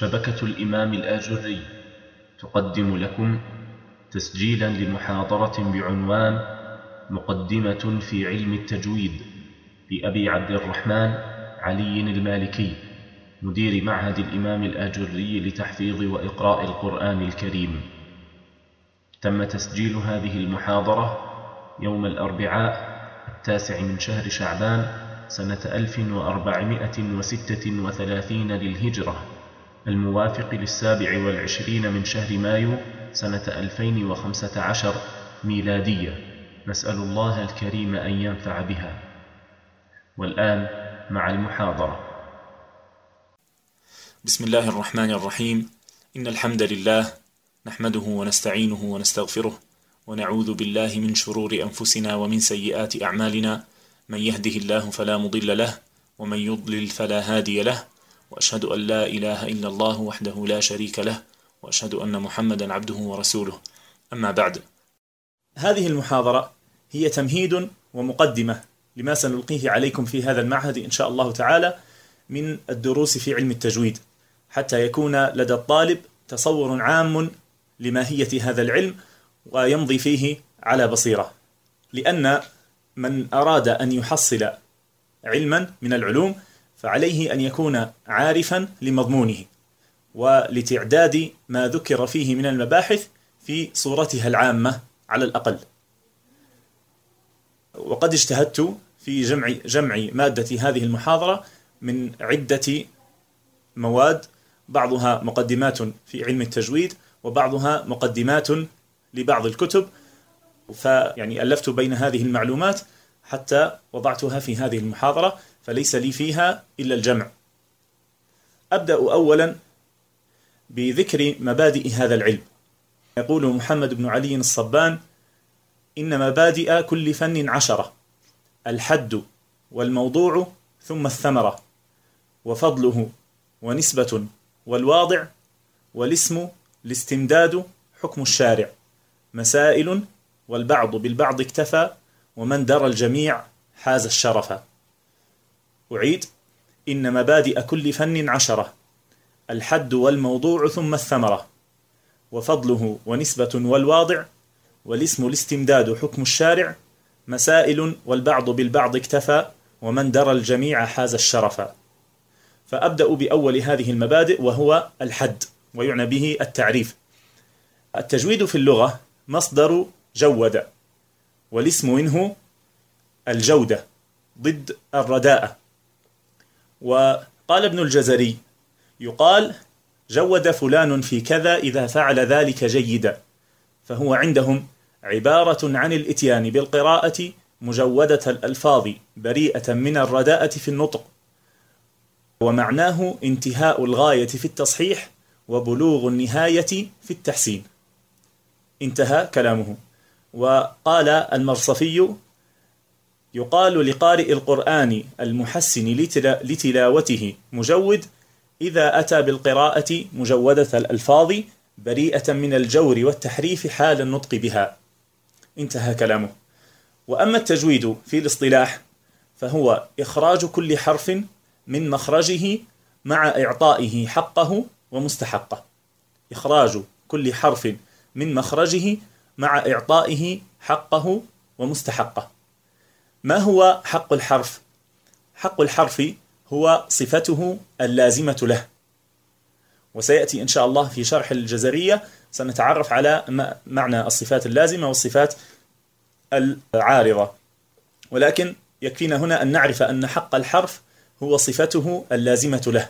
شبكة الإمام الآجري. تقدم لكم تسجيلا لمحاضرة بعنوان مقدمة في علم التجويد لأبي عبد الرحمن علي المالكي مدير معهد الإمام الآجري لتحفيظ وإقراء القرآن الكريم. تم تسجيل هذه المحاضرة يوم الأربعاء التاسع من شهر شعبان سنة 1436 للهجرة. الموافق للسابع والعشرين من شهر مايو سنة 2015 ميلادية. نسأل الله الكريم أن ينفع بها. والآن مع المحاضرة. بسم الله الرحمن الرحيم. إن الحمد لله نحمده ونستعينه ونستغفره ونعوذ بالله من شرور أنفسنا ومن سيئات أعمالنا. من يهده الله فلا مضل له ومن يضلل فلا هادي له وأشهد أن لا إله إلا الله وحده لا شريك له وأشهد أن محمدا عبده ورسوله. أما بعد هذه المحاضرة هي تمهيد ومقدمة لما سنلقيه عليكم في هذا المعهد إن شاء الله تعالى من الدروس في علم التجويد حتى يكون لدى الطالب تصور عام لماهية هذا العلم ويمضي فيه على بصيرة. لأن من أراد أن يحصل علما من العلوم فعليه أن يكون عارفا لمضمونه ولتعداد ما ذكر فيه من المباحث في صورتها العامة على الأقل. وقد اجتهدت في جمع جمع مادة هذه المحاضرة من عدة مواد بعضها مقدمات في علم التجويد وبعضها مقدمات لبعض الكتب. فيعني ألفت بين هذه المعلومات حتى وضعتها في هذه المحاضرة فليس لي فيها إلا الجمع. أبدأ أولا بذكر مبادئ هذا العلم. يقول محمد بن علي الصبان إن مبادئ كل فن عشرة الحد والموضوع ثم الثمرة وفضله ونسبة والواضع والاسم الاستمداد حكم الشارع مسائل والبعض بالبعض اكتفى ومن درى الجميع حاز الشرف. أعيد. إن مبادئ كل فن عشرة. الحد والموضوع ثم الثمرة. وفضله ونسبة والواضع. والاسم الاستمداد حكم الشارع. مسائل والبعض بالبعض اكتفى. ومن درى الجميع حاز الشرف. فأبدأ بأول هذه المبادئ وهو الحد ويعنى به التعريف. التجويد في اللغة مصدر جود. والاسم منه الجودة ضد الرداءة وقال ابن الجزري يقال جود فلان في كذا إذا فعل ذلك جيدا فهو عندهم عبارة عن الإتيان بالقراءة مجودة الألفاظ بريئة من الرداءة في النطق ومعناه انتهاء الغاية في التصحيح وبلوغ النهاية في التحسين. انتهى كلامه. وقال المرصفي يقال لقارئ القرآن المحسن لتلاوته مجود إذا أتى بالقراءة مجودة الألفاظ بريئة من الجور والتحريف حال النطق بها. انتهى كلامه. وأما التجويد في الاصطلاح فهو إخراج كل حرف من مخرجه مع إعطائه حقه ومستحقه. إخراج كل حرف من مخرجه مع إعطائه حقه ومستحقه. ما هو حق الحرف؟ حق الحرف هو صفته اللازمة له. وسيأتي إن شاء الله في شرح الجزرية. سنتعرف على معنى الصفات اللازمة والصفات العارضة. ولكن يكفينا هنا أن نعرف أن حق الحرف هو صفته اللازمة له.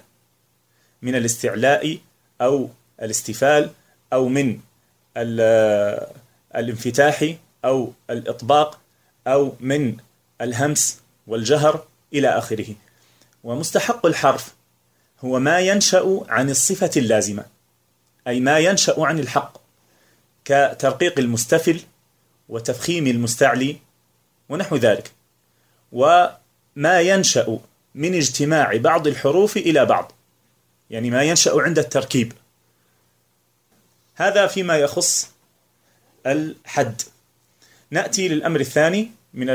من الاستعلاء أو الاستفال أو من الانفتاح أو الإطباق أو من الهمس والجهر إلى آخره. ومستحق الحرف هو ما ينشأ عن الصفة اللازمة أي ما ينشأ عن الحق كترقيق المستفل وتفخيم المستعلي ونحو ذلك. وما ينشأ من اجتماع بعض الحروف إلى بعض يعني ما ينشأ عند التركيب. هذا فيما يخص الحد. نأتي للأمر الثاني من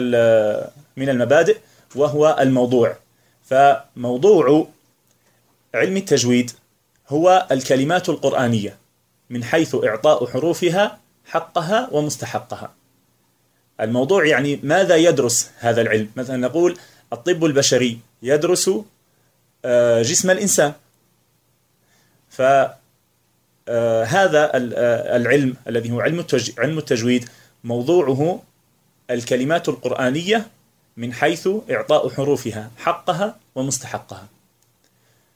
من المبادئ وهو الموضوع. فموضوع علم التجويد هو الكلمات القرآنية من حيث إعطاء حروفها حقها ومستحقها. الموضوع يعني ماذا يدرس هذا العلم؟ مثلا نقول الطب البشري يدرس آه، جسم الإنسان. فهذا آه، العلم الذي هو علم التجويد موضوعه الكلمات القرآنية من حيث إعطاء حروفها حقها ومستحقها.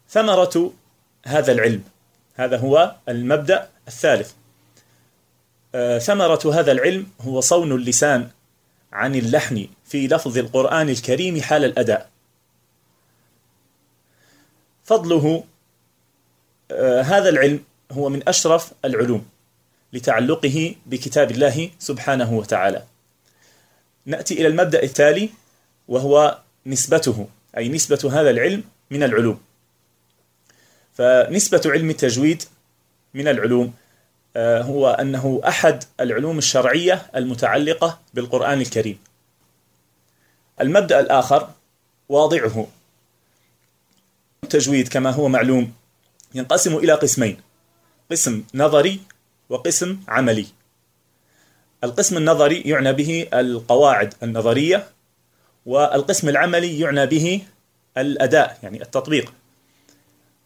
ثمرة هذا العلم هذا هو المبدأ الثالث. آه، ثمرة هذا العلم هو صون اللسان عن اللحن في لفظ القرآن الكريم حال الأداء. فضله آه، هذا العلم هو من أشرف العلوم لتعلقه بكتاب الله سبحانه وتعالى. نأتي إلى المبدأ التالي وهو نسبته أي نسبة هذا العلم من العلوم. فنسبة علم التجويد من العلوم آه، هو أنه أحد العلوم الشرعية المتعلقة بالقرآن الكريم. المبدأ الآخر واضعه. التجويد كما هو معلوم ينقسم إلى قسمين قسم نظري وقسم عملي. القسم النظري يعنى به القواعد النظرية والقسم العملي يعنى به الأداء يعني التطبيق.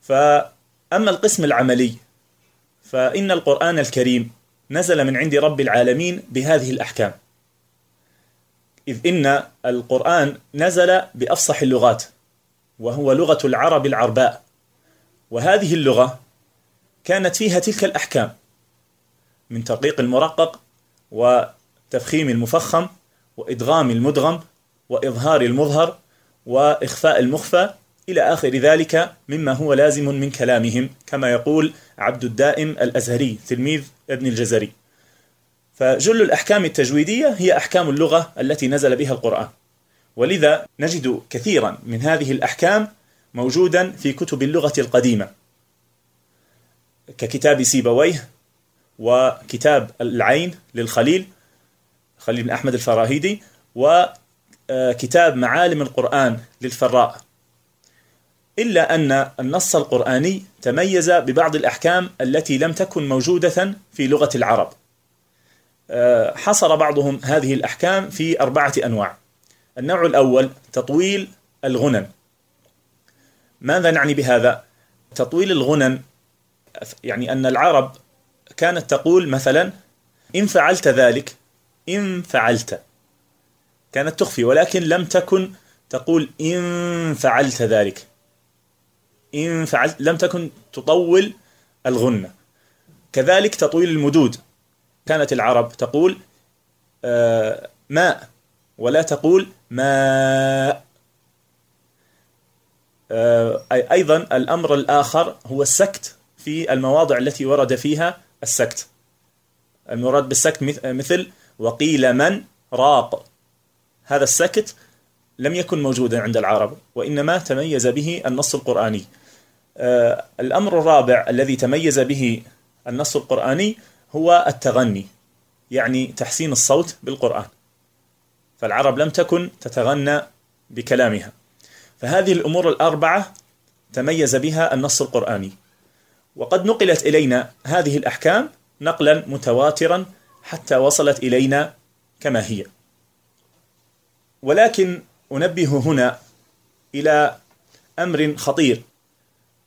فأما القسم العملي فإن القرآن الكريم نزل من عند رب العالمين بهذه الأحكام. إذ إن القرآن نزل بأفصح اللغات وهو لغة العرب العرباء. وهذه اللغة كانت فيها تلك الأحكام من ترقيق المرقق وتفخيم المفخم وإدغام المدغم وإظهار المظهر وإخفاء المخفى إلى آخر ذلك مما هو لازم من كلامهم كما يقول عبد الدائم الأزهري تلميذ ابن الجزري. فجل الأحكام التجويدية هي أحكام اللغة التي نزل بها القرآن. ولذا نجد كثيرا من هذه الأحكام موجودا في كتب اللغة القديمة. ككتاب سيبويه وكتاب العين للخليل خليل بن أحمد الفراهيدي وكتاب معالم القرآن للفراء. إلا أن النص القرآني تميز ببعض الأحكام التي لم تكن موجودة في لغة العرب. آه، حصر بعضهم هذه الأحكام في أربعة أنواع. النوع الأول تطويل الغنن. ماذا نعني بهذا؟ تطويل الغنن يعني أن العرب كانت تقول مثلا إن فعلت ذلك إن فعلت. كانت تخفي ولكن لم تكن تقول إن فعلت ذلك. إن فعلت لم تكن تطول الغنة. كذلك تطويل المدود. كانت العرب تقول آه، ماء. ولا تقول ماء. آه، أيضا الأمر الآخر هو السكت في المواضع التي ورد فيها السكت. المراد بالسكت مثل وقيل من راق. هذا السكت لم يكن موجودا عند العرب وإنما تميز به النص القرآني. آه، الأمر الرابع الذي تميز به النص القرآني هو التغني يعني تحسين الصوت بالقرآن. فالعرب لم تكن تتغنى بكلامها. فهذه الأمور الأربعة تميز بها النص القرآني. وقد نقلت إلينا هذه الأحكام نقلا متواترا حتى وصلت إلينا كما هي ولكن أنبه هنا إلى أمر خطير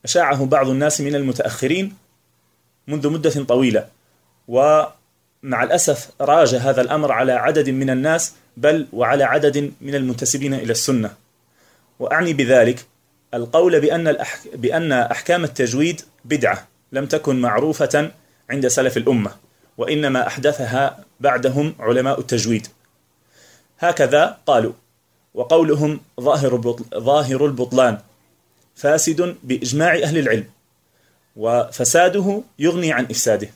أشاعه بعض الناس من المتأخرين منذ مدة طويلة ومع الأسف راج هذا الأمر على عدد من الناس بل وعلى عدد من المنتسبين إلى السنة وأعني بذلك القول بأن. بأن أحكام التجويد بدعة لم تكن معروفة عند سلف الأمة وإنما أحدثها بعدهم علماء التجويد. هكذا قالوا وقولهم ظاهر ظاهر البطلان فاسد بإجماع أهل العلم وفساده يغني عن إفساده.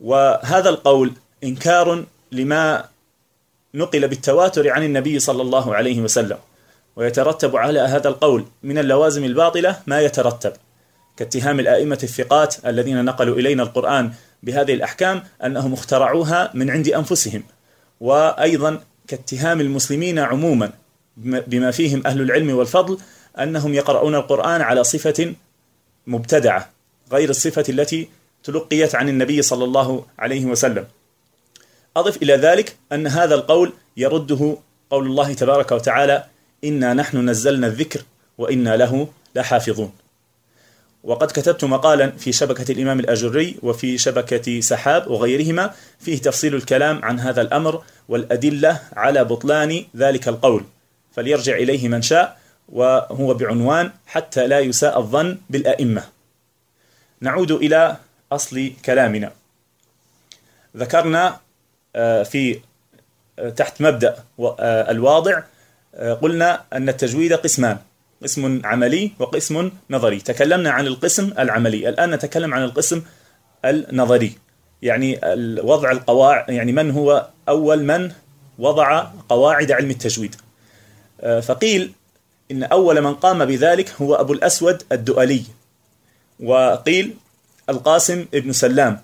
وهذا القول إنكار لما نقل بالتواتر عن النبي صلى الله عليه وسلم ويترتب على هذا القول من اللوازم الباطلة ما يترتب. كاتهام الآئمة الثقات الذين نقلوا إلينا القرآن بهذه الأحكام أنهم اخترعوها من عند أنفسهم وأيضا كاتهام المسلمين عموما بما فيهم أهل العلم والفضل أنهم يقرؤون القرآن على صفة مبتدعة غير الصفة التي تلقيت عن النبي صلى الله عليه وسلم. أضف إلى ذلك أن هذا القول يرده قول الله تبارك وتعالى إنا نحن نزلنا الذكر وإنا له لحافظون. وقد كتبت مقالا في شبكة الإمام الأجري وفي شبكة سحاب وغيرهما فيه تفصيل الكلام عن هذا الأمر والأدلة على بطلان ذلك القول. فليرجع إليه من شاء وهو بعنوان حتى لا يساء الظن بالأئمة. نعود إلى أصل كلامنا. ذكرنا آه، في آه، تحت مبدأ آه، الواضع قلنا أن التجويد قسمان. قسم عملي وقسم نظري. تكلمنا عن القسم العملي. الآن نتكلم عن القسم النظري. يعني وضع القواعد يعني من هو أول من وضع قواعد علم التجويد. فقيل إن أول من قام بذلك هو أبو الأسود الدؤلي. وقيل القاسم ابن سلام.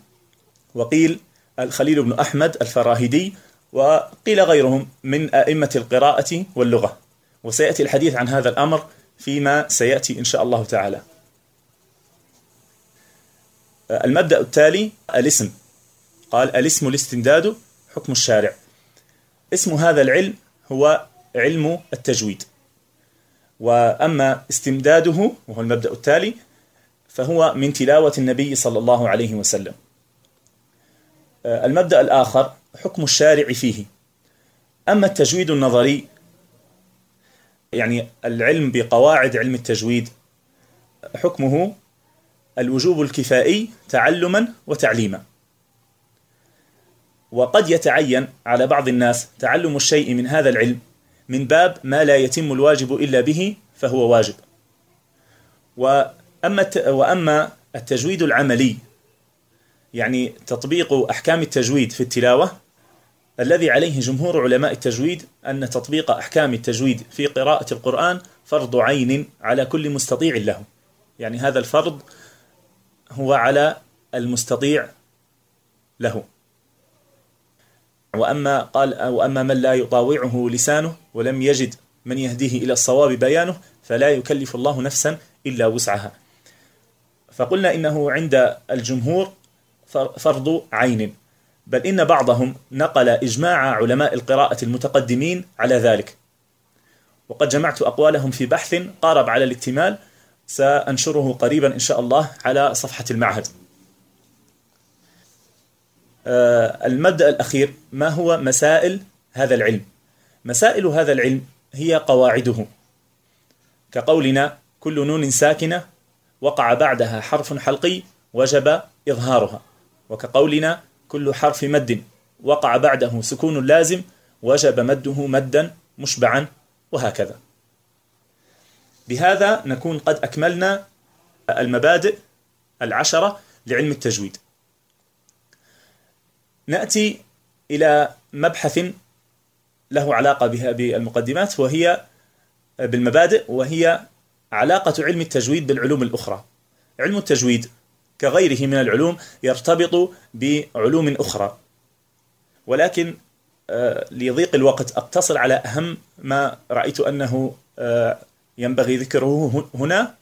وقيل الخليل بن أحمد الفراهيدي. وقيل غيرهم من أئمة القراءة واللغة. وسيأتي الحديث عن هذا الأمر فيما سيأتي إن شاء الله تعالى. المبدأ التالي الاسم. قال الاسم الاستمداد حكم الشارع. اسم هذا العلم هو علم التجويد. وأما استمداده وهو المبدأ التالي فهو من تلاوة النبي صلى الله عليه وسلم. آه، المبدأ الآخر حكم الشارع فيه. أما التجويد النظري يعني العلم بقواعد علم التجويد حكمه الوجوب الكفائي تعلما وتعليما. وقد يتعين على بعض الناس تعلم الشيء من هذا العلم من باب ما لا يتم الواجب إلا به فهو واجب. وأما وأما التجويد العملي يعني تطبيق أحكام التجويد في التلاوة الذي عليه جمهور علماء التجويد أن تطبيق أحكام التجويد في قراءة القرآن فرض عين على كل مستطيع له. يعني هذا الفرض هو على المستطيع له. وأما قال وأما من لا يطاوعه لسانه ولم يجد من يهديه إلى الصواب بيانه فلا يكلف الله نفسا إلا وسعها. فقلنا إنه عند الجمهور فرض عين. بل إن بعضهم نقل إجماع علماء القراءة المتقدمين على ذلك. وقد جمعت أقوالهم في بحث قارب على الإكتمال سأنشره قريبا إن شاء الله على صفحة المعهد. آه، المبدأ الأخير ما هو مسائل هذا العلم؟ مسائل هذا العلم هي قواعده. كقولنا كل نون ساكنة وقع بعدها حرف حلقي وجب إظهارها. وكقولنا كل حرف مد. وقع بعده سكون لازم وجب مده مدا مشبعا وهكذا. بهذا نكون قد أكملنا المبادئ العشرة لعلم التجويد. نأتي إلى مبحث له علاقة بها بالمقدمات وهي بالمبادئ وهي علاقة علم التجويد بالعلوم الأخرى. علم التجويد كغيره من العلوم يرتبط بعلوم أخرى. ولكن آه، لضيق الوقت أقتصر على أهم ما رأيت أنه آه، ينبغي ذكره هنا.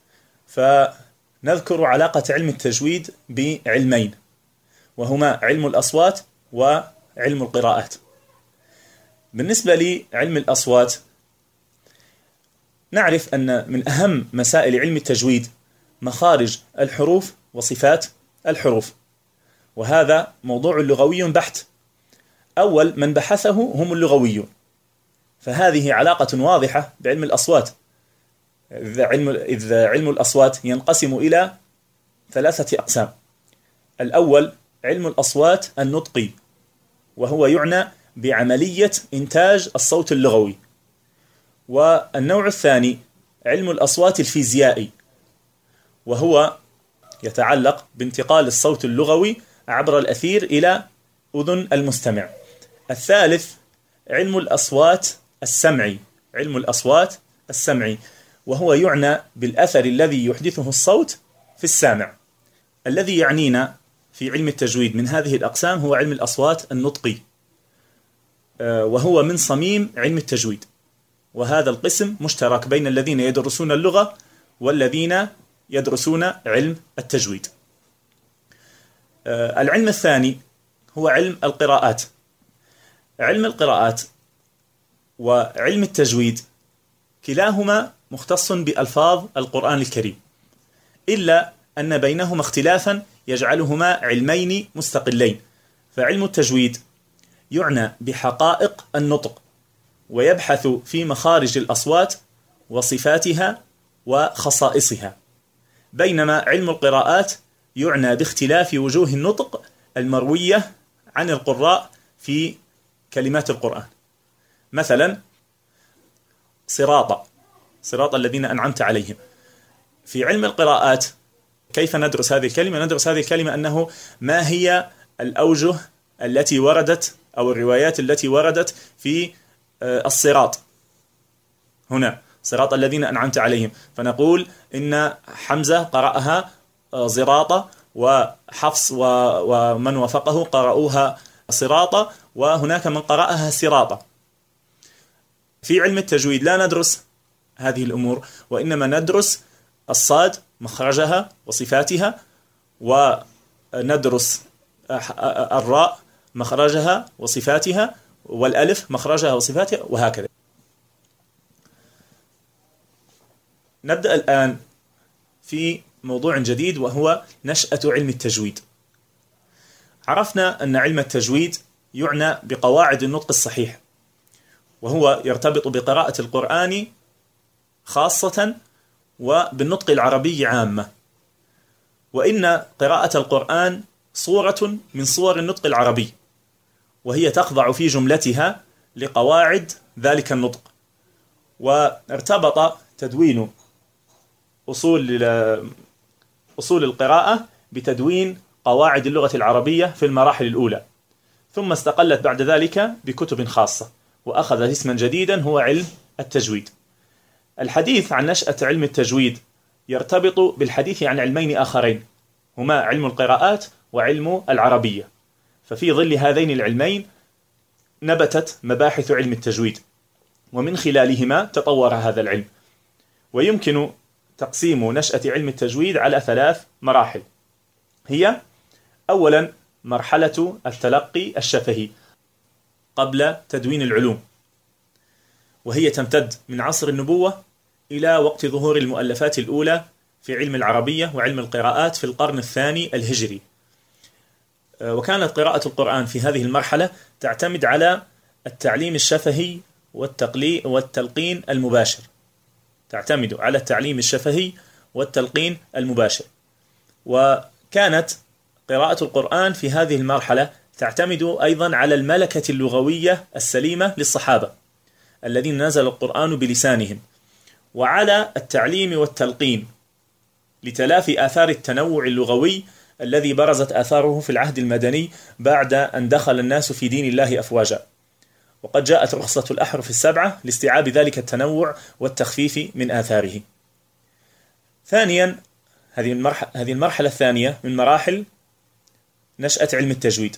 فنذكر علاقة علم التجويد بعلمين وهما علم الأصوات وعلم القراءات. بالنسبة لعلم الأصوات نعرف أن من أهم مسائل علم التجويد مخارج الحروف وصفات الحروف. وهذا موضوع لغوي بحت. أول من بحثه هم اللغويون. فهذه علاقة واضحة بعلم الأصوات. إذ علم, إذ علم الأصوات ينقسم إلى ثلاثة أقسام. الأول علم الأصوات النطقي وهو يعنى بعملية إنتاج الصوت اللغوي. والنوع الثاني علم الأصوات الفيزيائي وهو يتعلق بانتقال الصوت اللغوي عبر الأثير إلى أذن المستمع. الثالث علم الأصوات السمعي. علم الأصوات السمعي. وهو يعنى بالأثر الذي يحدثه الصوت في السامع. الذي يعنينا في علم التجويد من هذه الأقسام هو علم الأصوات النطقي. آه، وهو من صميم علم التجويد. وهذا القسم مشترك بين الذين يدرسون اللغة والذين يدرسون علم التجويد. آه، العلم الثاني هو علم القراءات. علم القراءات وعلم التجويد كلاهما مختص بألفاظ القرآن الكريم إلا أن بينهما اختلافا يجعلهما علمين مستقلين. فعلم التجويد يعنى بحقائق النطق ويبحث في مخارج الأصوات وصفاتها وخصائصها. بينما علم القراءات يعنى باختلاف وجوه النطق المروية عن القراء في كلمات القرآن. مثلا صراط صراط الذين أنعمت عليهم. في علم القراءات كيف ندرس هذه الكلمة؟ ندرس هذه الكلمة أنه ما هي الأوجه التي وردت أو الروايات التي وردت في آه، الصراط. هنا صراط الذين أنعمت عليهم. فنقول إن حمزة قرأها آه، زراطة وحفص ومن وافقه قرأوها صراطة وهناك من قرأها سراطة في علم التجويد لا ندرس هذه الأمور وإنما ندرس الصاد مخرجها وصفاتها وندرس الراء مخرجها وصفاتها والألف مخرجها وصفاتها وهكذا. نبدأ الآن في موضوع جديد وهو نشأة علم التجويد. عرفنا أن علم التجويد يعنى بقواعد النطق الصحيح وهو يرتبط بقراءة القرآن خاصة وبالنطق العربي عامة. وإن قراءة القرآن صورة من صور النطق العربي وهي تخضع في جملتها لقواعد ذلك النطق وارتبط تدوين أصول أصول القراءة بتدوين قواعد اللغة العربية في المراحل الأولى. ثم استقلت بعد ذلك بكتب خاصة وأخذ اسما جديدا هو علم التجويد. الحديث عن نشأة علم التجويد يرتبط بالحديث عن علمين آخرين هما علم القراءات وعلم العربية. ففي ظل هذين العلمين نبتت مباحث علم التجويد ومن خلالهما تطور هذا العلم. ويمكن تقسيم نشأة علم التجويد على ثلاث مراحل. هي أولا مرحلة التلقي الشفهي قبل تدوين العلوم وهي تمتد من عصر النبوة إلى وقت ظهور المؤلفات الأولى في علم العربية وعلم القراءات في القرن الثاني الهجري. وكانت قراءة القرآن في هذه المرحلة تعتمد على التعليم الشفهي والتلقين المباشر. تعتمد على التعليم الشفهي والتلقين المباشر. وكانت قراءة القرآن في هذه المرحلة تعتمد أيضا على الملكة اللغوية السليمة للصحابة الذين نزل القرآن بلسانهم وعلى التعليم والتلقين لتلافي آثار التنوع اللغوي الذي برزت آثاره في العهد المدني بعد أن دخل الناس في دين الله أفواجا. وقد جاءت رخصة الأحرف السبعة لاستيعاب ذلك التنوع والتخفيف من آثاره. ثانيا هذه المرحلة, هذه المرحلة الثانية من مراحل نشأة علم التجويد.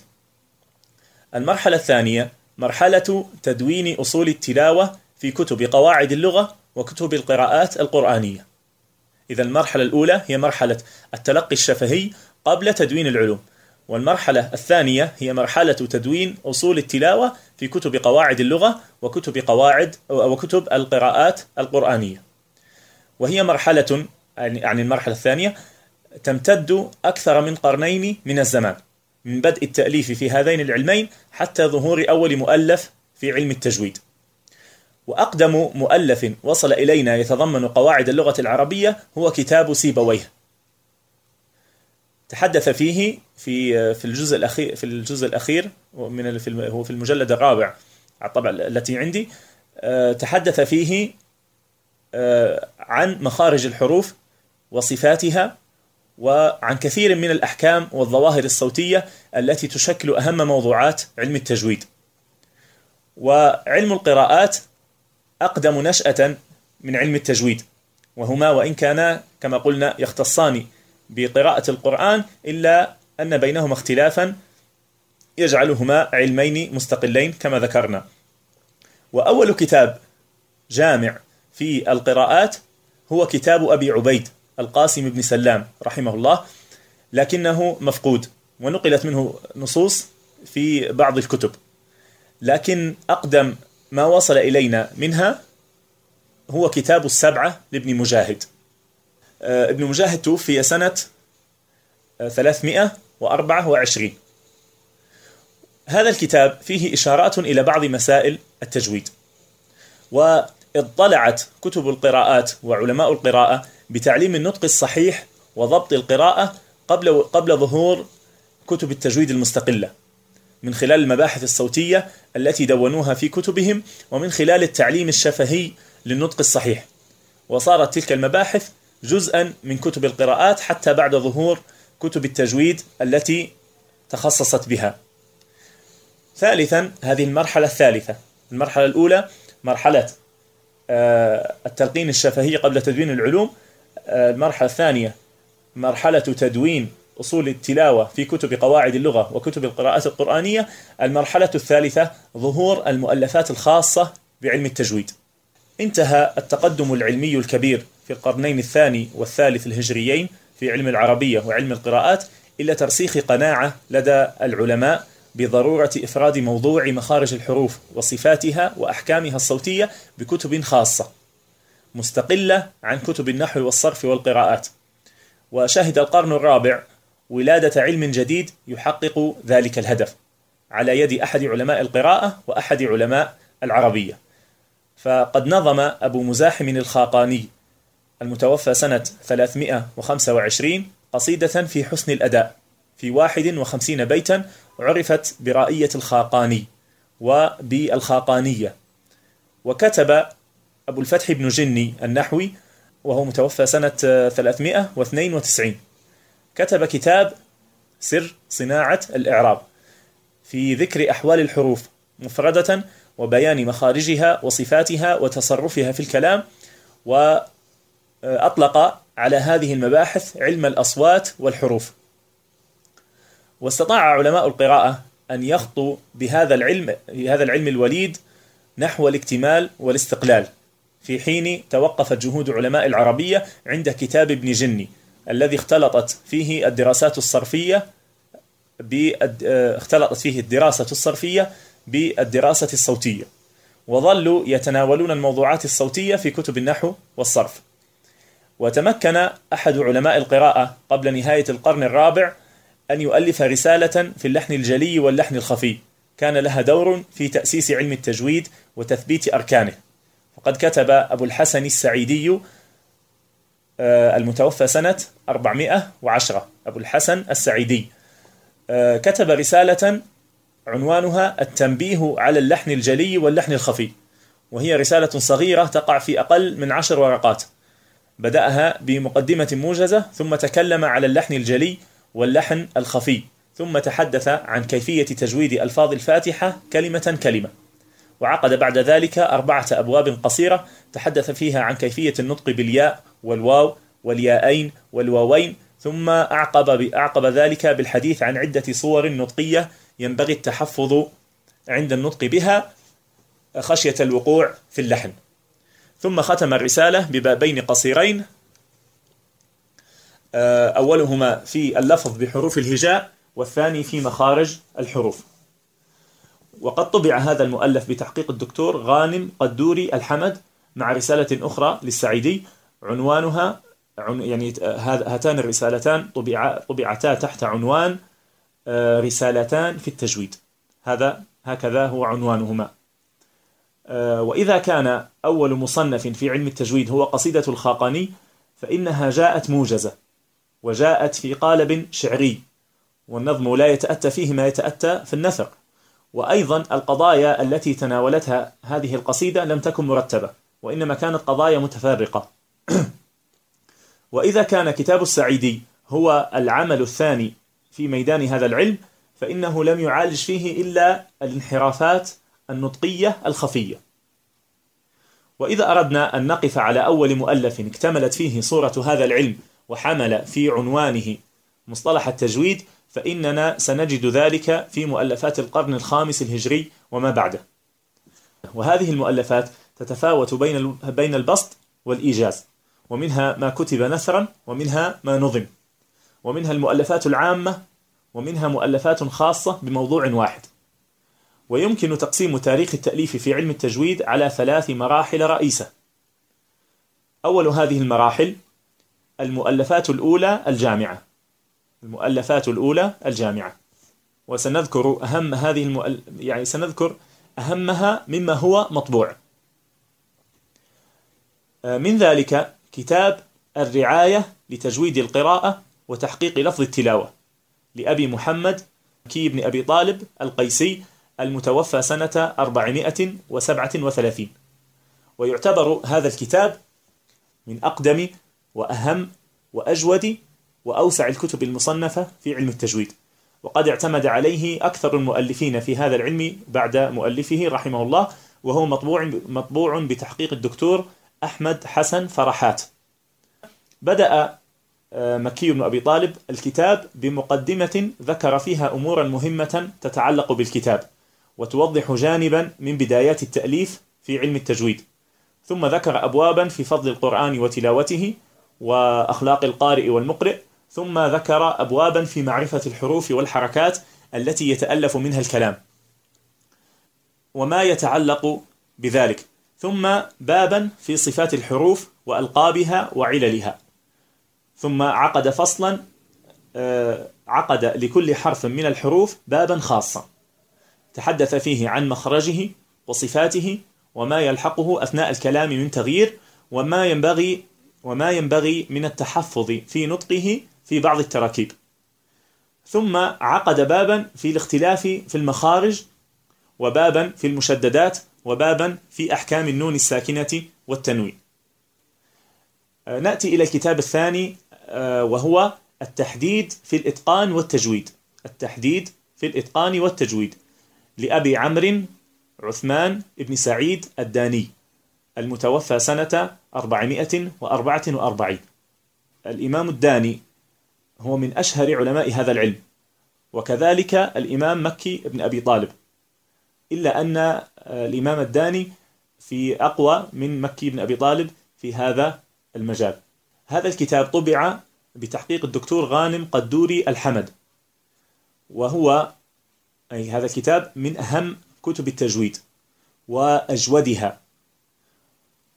المرحلة الثانية مرحلة تدوين أصول التلاوة في كتب قواعد اللغة وكتب القراءات القرآنية. إذا المرحلة الأولى هي مرحلة التلقي الشفهي قبل تدوين العلوم. والمرحلة الثانية هي مرحلة تدوين أصول التلاوة في كتب قواعد اللغة وكتب قواعد وكتب القراءات القرآنية. وهي مرحلة يعني المرحلة الثانية تمتد أكثر من قرنين من الزمان من بدء التأليف في هذين العلمين حتى ظهور أول مؤلف في علم التجويد. وأقدم مؤلف وصل إلينا يتضمن قواعد اللغة العربية هو كتاب سيبويه. تحدث فيه في في الجزء الأخير في الجزء الأخير من هو في المجلد الرابع على الطبع التي عندي آه، تحدث فيه آه، عن مخارج الحروف وصفاتها وعن كثير من الأحكام والظواهر الصوتية التي تشكل أهم موضوعات علم التجويد. وعلم القراءات أقدم نشأة من علم التجويد. وهما وإن كانا كما قلنا يختصان بقراءة القرآن إلا أن بينهما اختلافا يجعلهما علمين مستقلين كما ذكرنا. وأول كتاب جامع في القراءات هو كتاب أبي عبيد القاسم بن سلام رحمه الله لكنه مفقود ونقلت منه نصوص في بعض الكتب. لكن أقدم ما وصل إلينا منها هو كتاب السبعة لابن مجاهد. ابن مجاهد توفي سنة 324 هذا الكتاب فيه إشارات إلى بعض مسائل التجويد واطلعت كتب القراءات وعلماء القراءة بتعليم النطق الصحيح وضبط القراءة قبل قبل ظهور كتب التجويد المستقلة من خلال المباحث الصوتية التي دونوها في كتبهم ومن خلال التعليم الشفهي للنطق الصحيح. وصارت تلك المباحث جزءا من كتب القراءات حتى بعد ظهور كتب التجويد التي تخصصت بها. ثالثا هذه المرحلة الثالثة. المرحلة الأولى مرحلة آه، التلقين الشفهي قبل تدوين العلوم. آه، المرحلة الثانية مرحلة تدوين أصول التلاوة في كتب قواعد اللغة وكتب القراءات القرآنية. المرحلة الثالثة ظهور المؤلفات الخاصة بعلم التجويد. انتهى التقدم العلمي الكبير. في القرنين الثاني والثالث الهجريين في علم العربية وعلم القراءات إلى ترسيخ قناعة لدى العلماء بضرورة إفراد موضوع مخارج الحروف وصفاتها وأحكامها الصوتية بكتب خاصة مستقلة عن كتب النحو والصرف والقراءات. وشهد القرن الرابع ولادة علم جديد يحقق ذلك الهدف على يد أحد علماء القراءة وأحد علماء العربية. فقد نظم أبو مزاحم الخاقاني المتوفى سنة 325 قصيدة في حسن الأداء. في 51 بيتا عرفت برائية الخاقاني وبالخاقانية. وكتب أبو الفتح بن جني النحوي وهو متوفى سنة 392 كتب كتاب سر صناعة الإعراب في ذكر أحوال الحروف مفردة وبيان مخارجها وصفاتها وتصرفها في الكلام وأطلق على هذه المباحث علم الأصوات والحروف. واستطاع علماء القراءة أن يخطوا بهذا العلم هذا العلم الوليد نحو الاكتمال والاستقلال في حين توقفت جهود علماء العربية عند كتاب ابن جني الذي اختلطت فيه الدراسات الصرفية اختلطت فيه الدراسة الصرفية بالدراسة الصوتية. وظلوا يتناولون الموضوعات الصوتية في كتب النحو والصرف. وتمكن أحد علماء القراءة قبل نهاية القرن الرابع أن يؤلف رسالة في اللحن الجلي واللحن الخفي. كان لها دور في تأسيس علم التجويد وتثبيت أركانه. وقد كتب أبو الحسن السعيدي آه، المتوفى سنة 410 أبو الحسن السعيدي آه، كتب رسالة عنوانها التنبيه على اللحن الجلي واللحن الخفي. وهي رسالة صغيرة تقع في أقل من عشر ورقات. بدأها بمقدمة موجزة ثم تكلم على اللحن الجلي واللحن الخفي ثم تحدث عن كيفية تجويد ألفاظ الفاتحة كلمة كلمة. وعقد بعد ذلك أربعة أبواب قصيرة تحدث فيها عن كيفية النطق بالياء والواو والياءين والواوين ثم أعقب أعقب ذلك بالحديث عن عدة صور نطقية ينبغي التحفظ عند النطق بها خشية الوقوع في اللحن. ثم ختم الرسالة ببابين قصيرين. آه، أولهما في اللفظ بحروف الهجاء والثاني في مخارج الحروف. وقد طبع هذا المؤلف بتحقيق الدكتور غانم قدوري الحمد مع رسالة أخرى للسعيدي. عنوانها يعني هاتان الرسالتان طبع طبعتا تحت عنوان آه، رسالتان في التجويد. هذا هكذا هو عنوانهما. آه، وإذا كان أول مصنف في علم التجويد هو قصيدة الخاقاني فإنها جاءت موجزة وجاءت في قالب شعري والنظم لا يتأتى فيه ما يتأتى في النثر. وأيضا القضايا التي تناولتها هذه القصيدة لم تكن مرتبة وإنما كانت قضايا متفرقة وإذا كان كتاب السعيدي هو العمل الثاني في ميدان هذا العلم فإنه لم يعالج فيه إلا الانحرافات النطقية الخفية. وإذا أردنا أن نقف على أول مؤلف اكتملت فيه صورة هذا العلم وحمل في عنوانه مصطلح التجويد فإننا سنجد ذلك في مؤلفات القرن الخامس الهجري وما بعده. وهذه المؤلفات تتفاوت بين بين البسط والإيجاز ومنها ما كتب نثرا ومنها ما نظم. ومنها المؤلفات العامة ومنها مؤلفات خاصة بموضوع واحد. ويمكن تقسيم تاريخ التأليف في علم التجويد على ثلاث مراحل رئيسة. أول هذه المراحل المؤلفات الأولى الجامعة. المؤلفات الأولى الجامعة. وسنذكر أهم هذه المؤل... يعني سنذكر أهمها مما هو مطبوع. آه، من ذلك كتاب الرعاية لتجويد القراءة وتحقيق لفظ التلاوة لأبي محمد كي بن أبي طالب القيسي المتوفى سنة 437 ويعتبر هذا الكتاب من أقدم وأهم وأجود وأوسع الكتب المصنفة في علم التجويد. وقد اعتمد عليه أكثر المؤلفين في هذا العلم بعد مؤلفه رحمه الله وهو مطبوع مطبوع بتحقيق الدكتور أحمد حسن فرحات. بدأ آه، مكي بن أبي طالب الكتاب بمقدمة ذكر فيها أمورا مهمة تتعلق بالكتاب. وتوضح جانبا من بدايات التأليف في علم التجويد. ثم ذكر أبوابا في فضل القرآن وتلاوته وأخلاق القارئ والمقرئ. ثم ذكر أبوابا في معرفة الحروف والحركات التي يتألف منها الكلام. وما يتعلق بذلك. ثم بابا في صفات الحروف وألقابها وعللها. ثم عقد فصلا آه، عقد لكل حرف من الحروف بابا خاصا. تحدث فيه عن مخرجه وصفاته وما يلحقه أثناء الكلام من تغيير وما ينبغي وما ينبغي من التحفظ في نطقه في بعض التراكيب. ثم عقد بابا في الاختلاف في المخارج وبابا في المشددات وبابا في أحكام النون الساكنة والتنوين. آه، نأتي إلى الكتاب الثاني آه، وهو التحديد في الإتقان والتجويد. التحديد في الإتقان والتجويد. لأبي عمرو عثمان بن سعيد الداني المتوفى سنة 444 الإمام الداني هو من أشهر علماء هذا العلم وكذلك الإمام مكي بن أبي طالب. إلا أن الإمام الداني في أقوى من مكي بن أبي طالب في هذا المجال. هذا الكتاب طبع بتحقيق الدكتور غانم قدوري الحمد وهو أي هذا الكتاب من أهم كتب التجويد وأجودها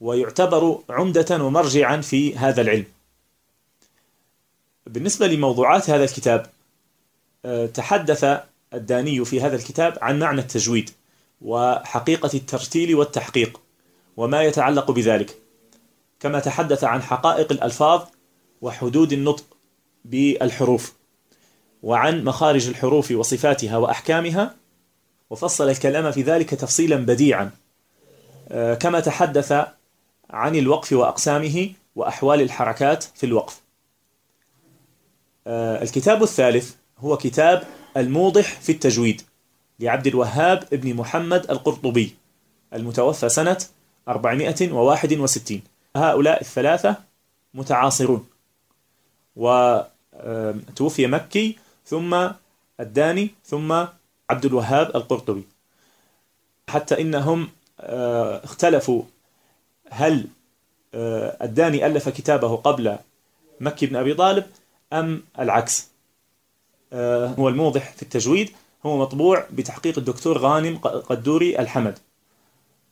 ويعتبر عمدة ومرجعا في هذا العلم. بالنسبة لموضوعات هذا الكتاب آه، تحدث الداني في هذا الكتاب عن معنى التجويد وحقيقة الترتيل والتحقيق وما يتعلق بذلك. كما تحدث عن حقائق الألفاظ وحدود النطق بالحروف. وعن مخارج الحروف وصفاتها وأحكامها وفصل الكلام في ذلك تفصيلا بديعا. آه، كما تحدث عن الوقف وأقسامه وأحوال الحركات في الوقف. آه، الكتاب الثالث هو كتاب الموضح في التجويد لعبد الوهاب ابن محمد القرطبي المتوفى سنة 461 هؤلاء الثلاثة متعاصرون. وتوفي مكي ثم الداني ثم عبد الوهاب القرطبي. حتى إنهم آه، اختلفوا هل آه، الداني ألف كتابه قبل مكي بن أبي طالب أم العكس. آه، هو الموضح في التجويد هو مطبوع بتحقيق الدكتور غانم قدوري الحمد.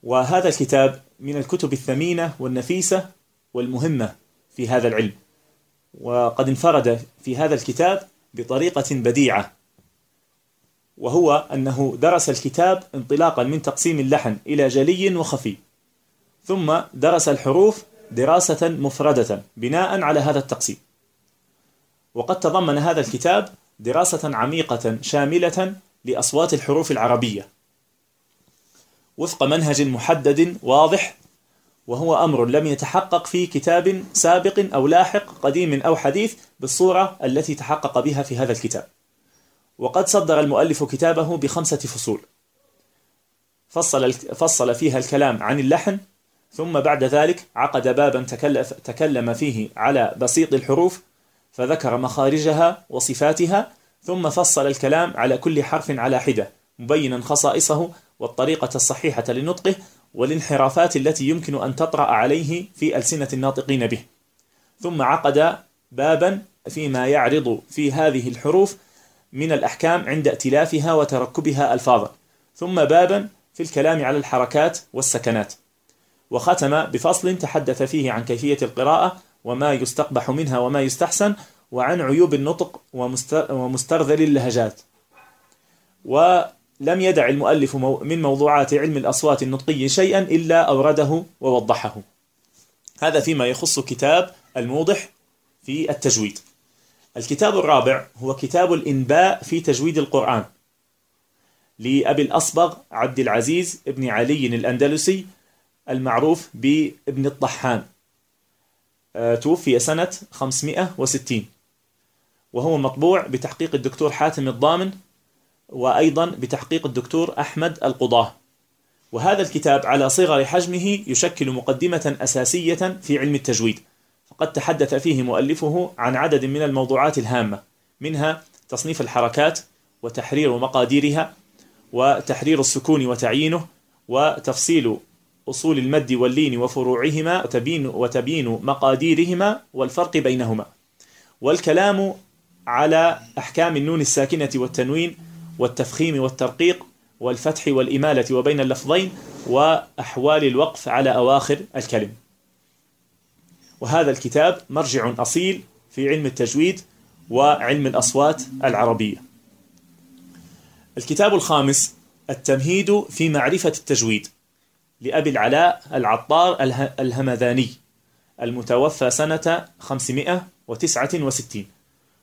وهذا الكتاب من الكتب الثمينة والنفيسة والمهمة في هذا العلم. وقد انفرد في هذا الكتاب بطريقة بديعة وهو أنه درس الكتاب انطلاقا من تقسيم اللحن إلى جلي وخفي ثم درس الحروف دراسة مفردة بناء على هذا التقسيم. وقد تضمن هذا الكتاب دراسة عميقة شاملة لأصوات الحروف العربية وفق منهج محدد واضح وهو أمر لم يتحقق في كتاب سابق أو لاحق قديم أو حديث بالصورة التي تحقق بها في هذا الكتاب. وقد صدر المؤلف كتابه بخمسة فصول. فصل, فصل فيها الكلام عن اللحن ثم بعد ذلك عقد بابا تكلم فيه على بسيط الحروف فذكر مخارجها وصفاتها ثم فصل الكلام على كل حرف على حدة مبينا خصائصه والطريقة الصحيحة لنطقه والانحرافات التي يمكن أن تطرأ عليه في ألسنة الناطقين به. ثم عقد بابا فيما يعرض في هذه الحروف من الأحكام عند ائتلافها وتركبها ألفاظا. ثم بابا في الكلام على الحركات والسكنات. وختم بفصل تحدث فيه عن كيفية القراءة وما يستقبح منها وما يستحسن وعن عيوب النطق ومسترذل اللهجات. ولم يدع المؤلف من موضوعات علم الأصوات النطقي شيئا إلا أورده ووضحه. هذا فيما يخص كتاب الموضح في التجويد. الكتاب الرابع هو كتاب الإنباء في تجويد القرآن لأبي الأصبغ عبد العزيز ابن علي الأندلسي المعروف بابن الطحان. آه، توفي سنة 560 وهو مطبوع بتحقيق الدكتور حاتم الضامن وأيضا بتحقيق الدكتور أحمد القضاه. وهذا الكتاب على صغر حجمه يشكل مقدمة أساسية في علم التجويد. فقد تحدث فيه مؤلفه عن عدد من الموضوعات الهامة منها تصنيف الحركات وتحرير مقاديرها وتحرير السكون وتعيينه وتفصيل أصول المد واللين وفروعهما وتبين, وتبين مقاديرهما والفرق بينهما. والكلام على أحكام النون الساكنة والتنوين والتفخيم والترقيق والفتح والإمالة وبين اللفظين وأحوال الوقف على أواخر الكلم. وهذا الكتاب مرجع أصيل في علم التجويد وعلم الأصوات العربية. الكتاب الخامس التمهيد في معرفة التجويد لأبي العلاء العطار الهمذاني المتوفى سنة 569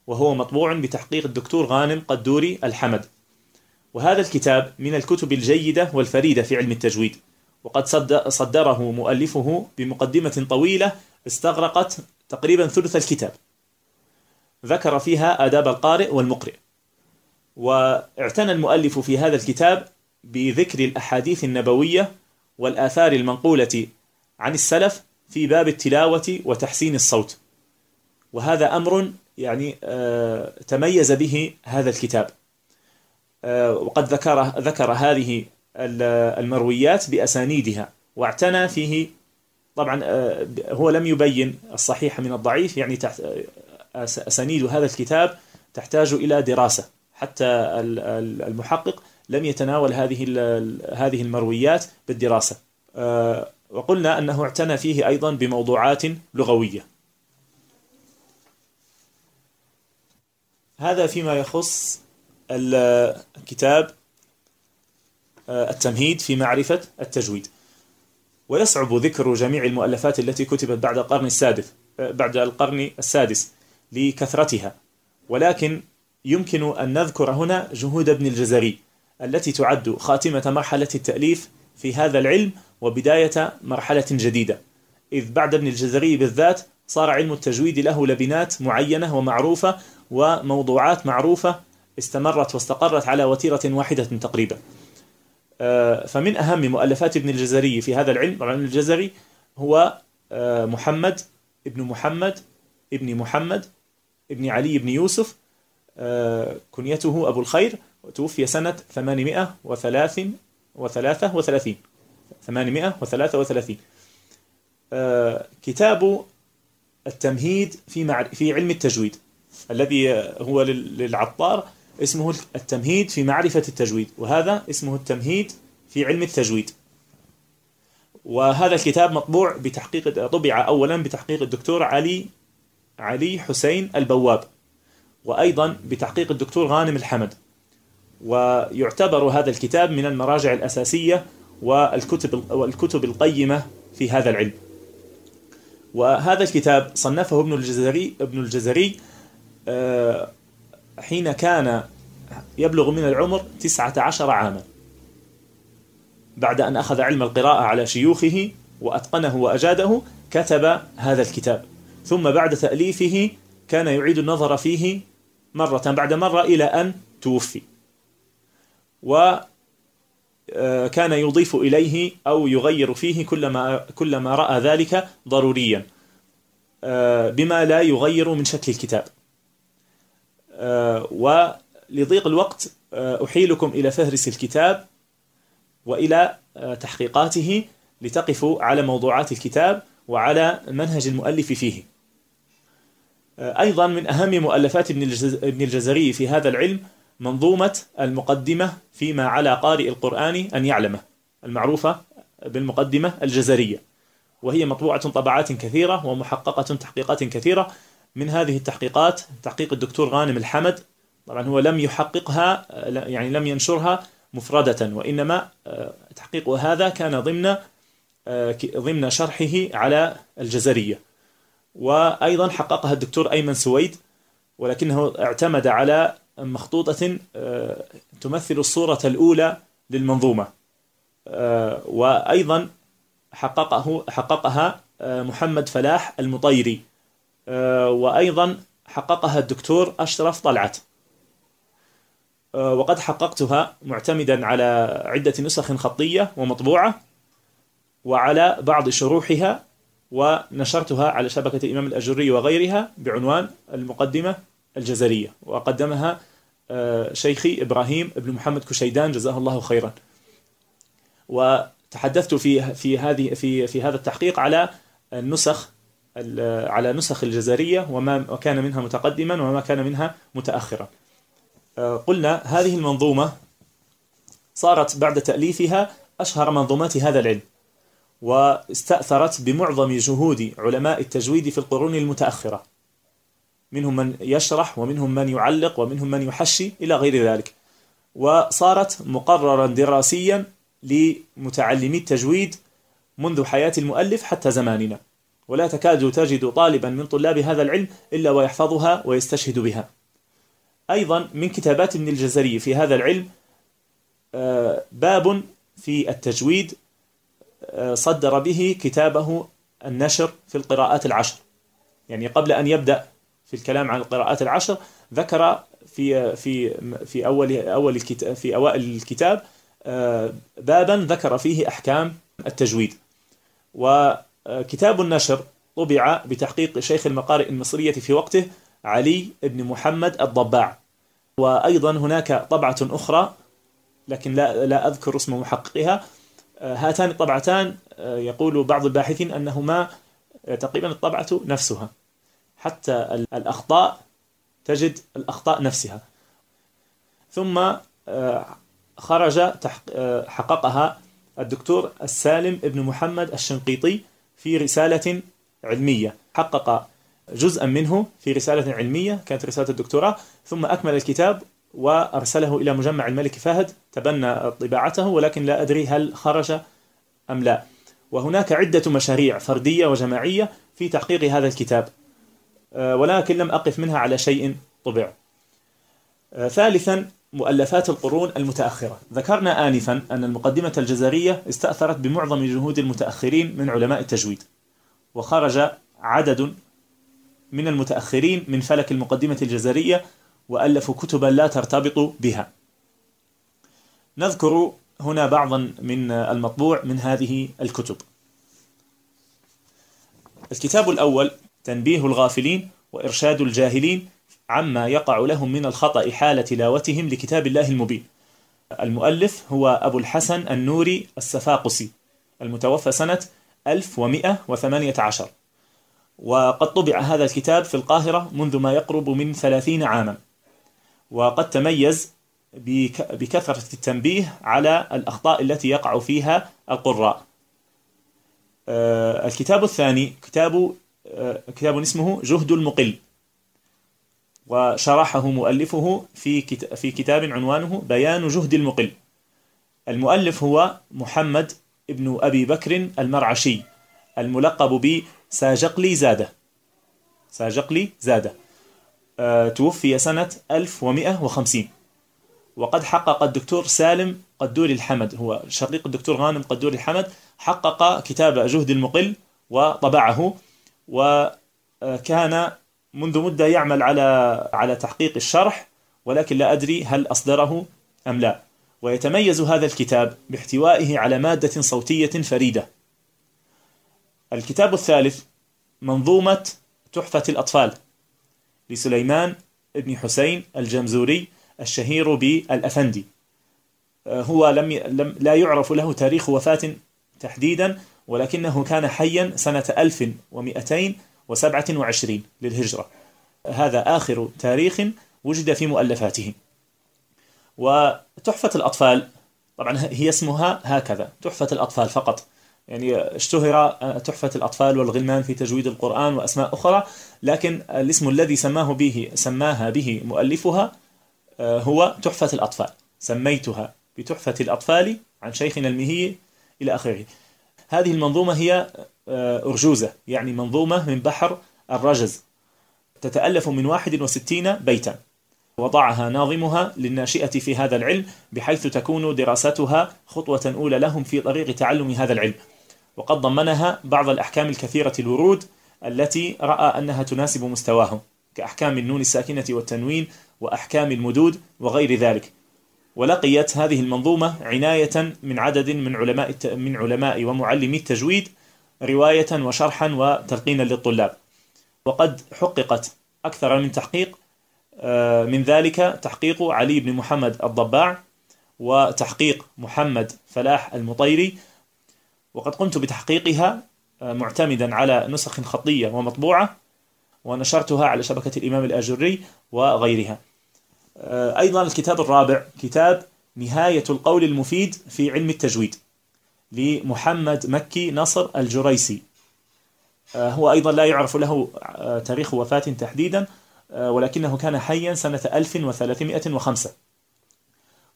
وهو مطبوع بتحقيق الدكتور غانم قدوري الحمد. وهذا الكتاب من الكتب الجيدة والفريدة في علم التجويد. وقد صدره مؤلفه بمقدمة طويلة استغرقت تقريبا ثلث الكتاب. ذكر فيها آداب القارئ والمقرئ. واعتنى المؤلف في هذا الكتاب بذكر الأحاديث النبوية والآثار المنقولة عن السلف في باب التلاوة وتحسين الصوت. وهذا أمر يعني آه، تميز به هذا الكتاب. وقد ذكر ذكر هذه المرويات بأسانيدها واعتنى فيه. طبعا آه، هو لم يبين الصحيح من الضعيف يعني أسانيد هذا الكتاب تحتاج إلى دراسة. حتى المحقق لم يتناول هذه هذه المرويات بالدراسة. آه، وقلنا أنه اعتنى فيه أيضا بموضوعات لغوية. هذا فيما يخص الكتاب آه، التمهيد في معرفة التجويد. ويصعب ذكر جميع المؤلفات التي كتبت بعد القرن السادس آه، بعد القرن السادس لكثرتها. ولكن يمكن أن نذكر هنا جهود ابن الجزري التي تعد خاتمة مرحلة التأليف في هذا العلم وبداية مرحلة جديدة. إذ بعد ابن الجزري بالذات صار علم التجويد له لبنات معينة ومعروفة وموضوعات معروفة استمرت واستقرت على وتيرة واحدة تقريبا. آه، فمن أهم مؤلفات ابن الجزري في هذا العلم ابن الجزري هو آه، محمد ابن محمد ابن محمد ابن علي بن يوسف. آه، كنيته أبو الخير توفي سنة 833 833 كتاب التمهيد في في علم التجويد الذي هو للعطار. اسمه التمهيد في معرفة التجويد وهذا اسمه التمهيد في علم التجويد. وهذا الكتاب مطبوع بتحقيق طبع أولا بتحقيق الدكتور علي علي حسين البواب وأيضا بتحقيق الدكتور غانم الحمد. ويعتبر هذا الكتاب من المراجع الأساسية والكتب والكتب القيمة في هذا العلم. وهذا الكتاب صنفه ابن الجزري ابن الجزري آه، حين كان يبلغ من العمر تسعة عشر عاما. بعد أن أخذ علم القراءة على شيوخه وأتقنه وأجاده كتب هذا الكتاب. ثم بعد تأليفه كان يعيد النظر فيه مرة بعد مرة إلى أن توفي. وكان آه، يضيف إليه أو يغير فيه كلما, كلما رأى ذلك ضروريا. آه، بما لا يغير من شكل الكتاب. ولضيق الوقت أحيلكم إلى فهرس الكتاب وإلى تحقيقاته لتقفوا على موضوعات الكتاب وعلى منهج المؤلف فيه. أيضا من أهم مؤلفات ابن الجزري في هذا العلم منظومة المقدمة فيما على قارئ القرآن أن يعلمه المعروفة بالمقدمة الجزرية. وهي مطبوعة طبعات كثيرة ومحققة تحقيقات كثيرة من هذه التحقيقات تحقيق الدكتور غانم الحمد. طبعا هو لم يحققها يعني لم ينشرها مفردة وإنما آه، تحقيق هذا كان ضمن آه، ضمن شرحه على الجزرية. وأيضا حققها الدكتور أيمن سويد ولكنه اعتمد على مخطوطة آه، تمثل الصورة الأولى للمنظومة. وأيضا حققه حققها محمد فلاح المطيري. وأيضا حققها الدكتور أشرف طلعت. آه، وقد حققتها معتمدا على عدة نسخ خطية ومطبوعة وعلى بعض شروحها ونشرتها على شبكة الإمام الأجري وغيرها بعنوان المقدمة الجزرية. وقدمها آه، شيخي إبراهيم بن محمد كشيدان جزاه الله خيرا. وتحدثت في في هذه في في هذا التحقيق على النسخ على نسخ الجزرية وما كان منها متقدما وما كان منها متأخرا. آه، قلنا هذه المنظومة صارت بعد تأليفها أشهر منظومات هذا العلم واستأثرت بمعظم جهود علماء التجويد في القرون المتأخرة. منهم من يشرح ومنهم من يعلق ومنهم من يحشي إلى غير ذلك. وصارت مقررا دراسيا لمتعلمي التجويد منذ حياة المؤلف حتى زماننا. ولا تكاد تجد طالبا من طلاب هذا العلم إلا ويحفظها ويستشهد بها. أيضا من كتابات ابن الجزري في هذا العلم آه، باب في التجويد آه، صدر به كتابه النشر في القراءات العشر. يعني قبل أن يبدأ في الكلام عن القراءات العشر ذكر في في في أول أول الكتاب في أوائل الكتاب آه، بابا ذكر فيه أحكام التجويد. وكتاب النشر طبع بتحقيق شيخ المقارئ المصرية في وقته علي بن محمد الضباع. وأيضا هناك طبعة أخرى لكن لا, لا أذكر اسم محققها. آه، هاتان الطبعتان آه، يقول بعض الباحثين أنهما آه، تقريبا الطبعة نفسها. حتى الأخطاء تجد الأخطاء نفسها. ثم خرج حققها الدكتور السالم ابن محمد الشنقيطي في رسالة علمية. حقق جزءا منه في رسالة علمية كانت رسالة الدكتوراه. ثم أكمل الكتاب وأرسله إلى مجمع الملك فهد تبنى طباعته ولكن لا أدري هل خرج أم لا. وهناك عدة مشاريع فردية وجماعية في تحقيق هذا الكتاب آه، ولكن لم أقف منها على شيء طبع. آه، ثالثا مؤلفات القرون المتأخرة. ذكرنا آنفا أن المقدمة الجزرية استأثرت بمعظم جهود المتأخرين من علماء التجويد وخرج عدد من المتأخرين من فلك المقدمة الجزرية وألفوا كتبا لا ترتبط بها. نذكر هنا بعضا من المطبوع من هذه الكتب. الكتاب الأول تنبيه الغافلين وإرشاد الجاهلين عما يقع لهم من الخطأ حال تلاوتهم لكتاب الله المبين. المؤلف هو أبو الحسن النوري السفاقسي المتوفى سنة 1118 وقد طبع هذا الكتاب في القاهرة منذ ما يقرب من ثلاثين عاما. وقد تميز بكثرة التنبيه على الأخطاء التي يقع فيها القراء. آه، الكتاب الثاني كتاب آه، كتاب اسمه جهد المقل. وشرحه مؤلفه في في كتاب عنوانه بيان جهد المقل. المؤلف هو محمد ابن أبي بكر المرعشي الملقب ساجقلي زادة. ساجقلي زادة. أه توفي سنة 1150 وقد حقق الدكتور سالم قدوري الحمد هو شقيق الدكتور غانم قدوري الحمد حقق كتاب جهد المقل وطبعه وكان منذ مدة يعمل على على تحقيق الشرح ولكن لا أدري هل أصدره أم لا. ويتميز هذا الكتاب باحتوائه على مادة صوتية فريدة. الكتاب الثالث منظومة تحفة الأطفال لسليمان بن حسين الجمزوري الشهير بالأفندي. آه، هو لم لم لا يعرف له تاريخ وفاة تحديدا ولكنه كان حيا سنة 1227 للهجرة. هذا آخر تاريخ وجد في مؤلفاته. وتحفة الأطفال طبعا هي اسمها هكذا تحفة الأطفال فقط. يعني اشتهر تحفة الأطفال والغلمان في تجويد القرآن وأسماء أخرى لكن الاسم الذي سماه به سماها به مؤلفها آه، هو تحفة الأطفال. سميتها بتحفة الأطفال عن شيخنا المهي إلى آخره. هذه المنظومة هي أرجوزة يعني منظومة من بحر الرجز. تتألف من 61 بيتا. وضعها ناظمها للناشئة في هذا العلم بحيث تكون دراستها خطوة أولى لهم في طريق تعلم هذا العلم. وقد ضمنها بعض الأحكام الكثيرة الورود التي رأى أنها تناسب مستواهم كأحكام النون الساكنة والتنوين وأحكام المدود وغير ذلك. ولقيت هذه المنظومة عناية من عدد من علماء من علماء ومعلمي التجويد رواية وشرحا وتلقينا للطلاب. وقد حققت أكثر من تحقيق آه، من ذلك تحقيق علي بن محمد الضباع وتحقيق محمد فلاح المطيري. وقد قمت بتحقيقها آه، معتمدا على نسخ خطية ومطبوعة ونشرتها على شبكة الإمام الآجري وغيرها. آه، أيضا الكتاب الرابع كتاب نهاية القول المفيد في علم التجويد. لمحمد مكي نصر الجريسي. آه، هو أيضا لا يعرف له تاريخ وفاة تحديدا ولكنه كان حيا سنة 1305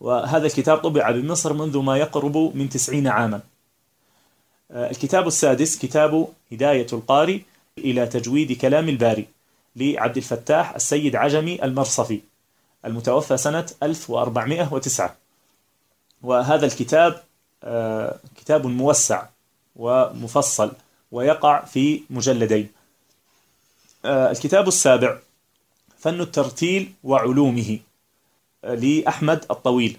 وهذا الكتاب طبع بمصر منذ ما يقرب من 90 عاما. آه، الكتاب السادس كتاب هداية القارئ إلى تجويد كلام الباري لعبد الفتاح السيد عجمي المرصفي المتوفى سنة 1409 وهذا الكتاب آه، كتاب موسع ومفصل ويقع في مجلدين. آه، الكتاب السابع فن الترتيل وعلومه لأحمد الطويل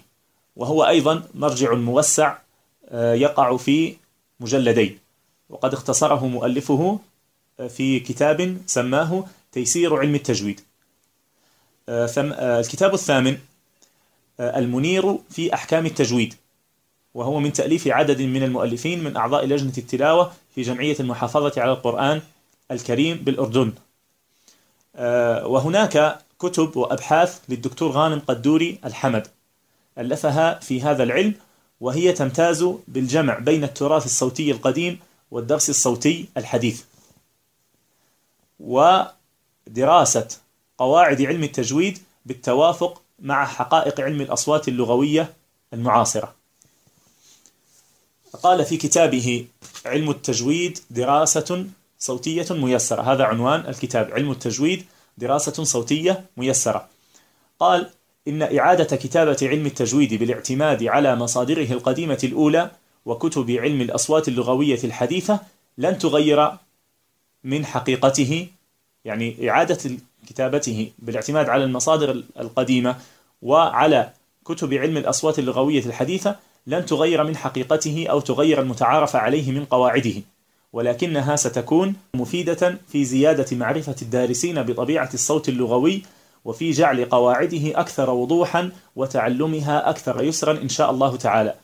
وهو أيضا مرجع موسع يقع في مجلدين. وقد اختصره مؤلفه آه، في كتاب سماه تيسير علم التجويد. آه، آه، الكتاب الثامن المنير في أحكام التجويد. وهو من تأليف عدد من المؤلفين من أعضاء لجنة التلاوة في جمعية المحافظة على القرآن الكريم بالأردن. وهناك كتب وأبحاث للدكتور غانم قدوري الحمد ألفها في هذا العلم وهي تمتاز بالجمع بين التراث الصوتي القديم والدرس الصوتي الحديث. ودراسة قواعد علم التجويد بالتوافق مع حقائق علم الأصوات اللغوية المعاصرة. قال في كتابه علم التجويد دراسة صوتية ميسرة. هذا عنوان الكتاب علم التجويد دراسة صوتية ميسرة. قال إن إعادة كتابة علم التجويد بالاعتماد على مصادره القديمة الأولى وكتب علم الأصوات اللغوية الحديثة لن تغير من حقيقته. يعني إعادة كتابته بالاعتماد على المصادر القديمة وعلى كتب علم الأصوات اللغوية الحديثة لن تغير من حقيقته أو تغير المتعارف عليه من قواعده ولكنها ستكون مفيدة في زيادة معرفة الدارسين بطبيعة الصوت اللغوي وفي جعل قواعده أكثر وضوحا وتعلمها أكثر يسرا إن شاء الله تعالى.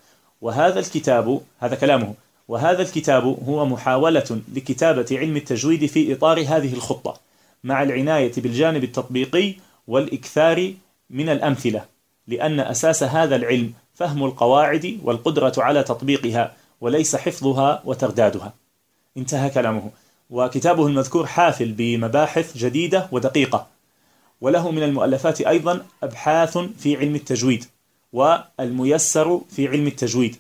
وهذا الكتاب هذا كلامه وهذا الكتاب هو محاولة لكتابة علم التجويد في إطار هذه الخطة مع العناية بالجانب التطبيقي والإكثار من الأمثلة لأن أساس هذا العلم فهم القواعد والقدرة على تطبيقها وليس حفظها وتردادها. انتهى كلامه. وكتابه المذكور حافل بمباحث جديدة ودقيقة. وله من المؤلفات أيضا أبحاث في علم التجويد والميسر في علم التجويد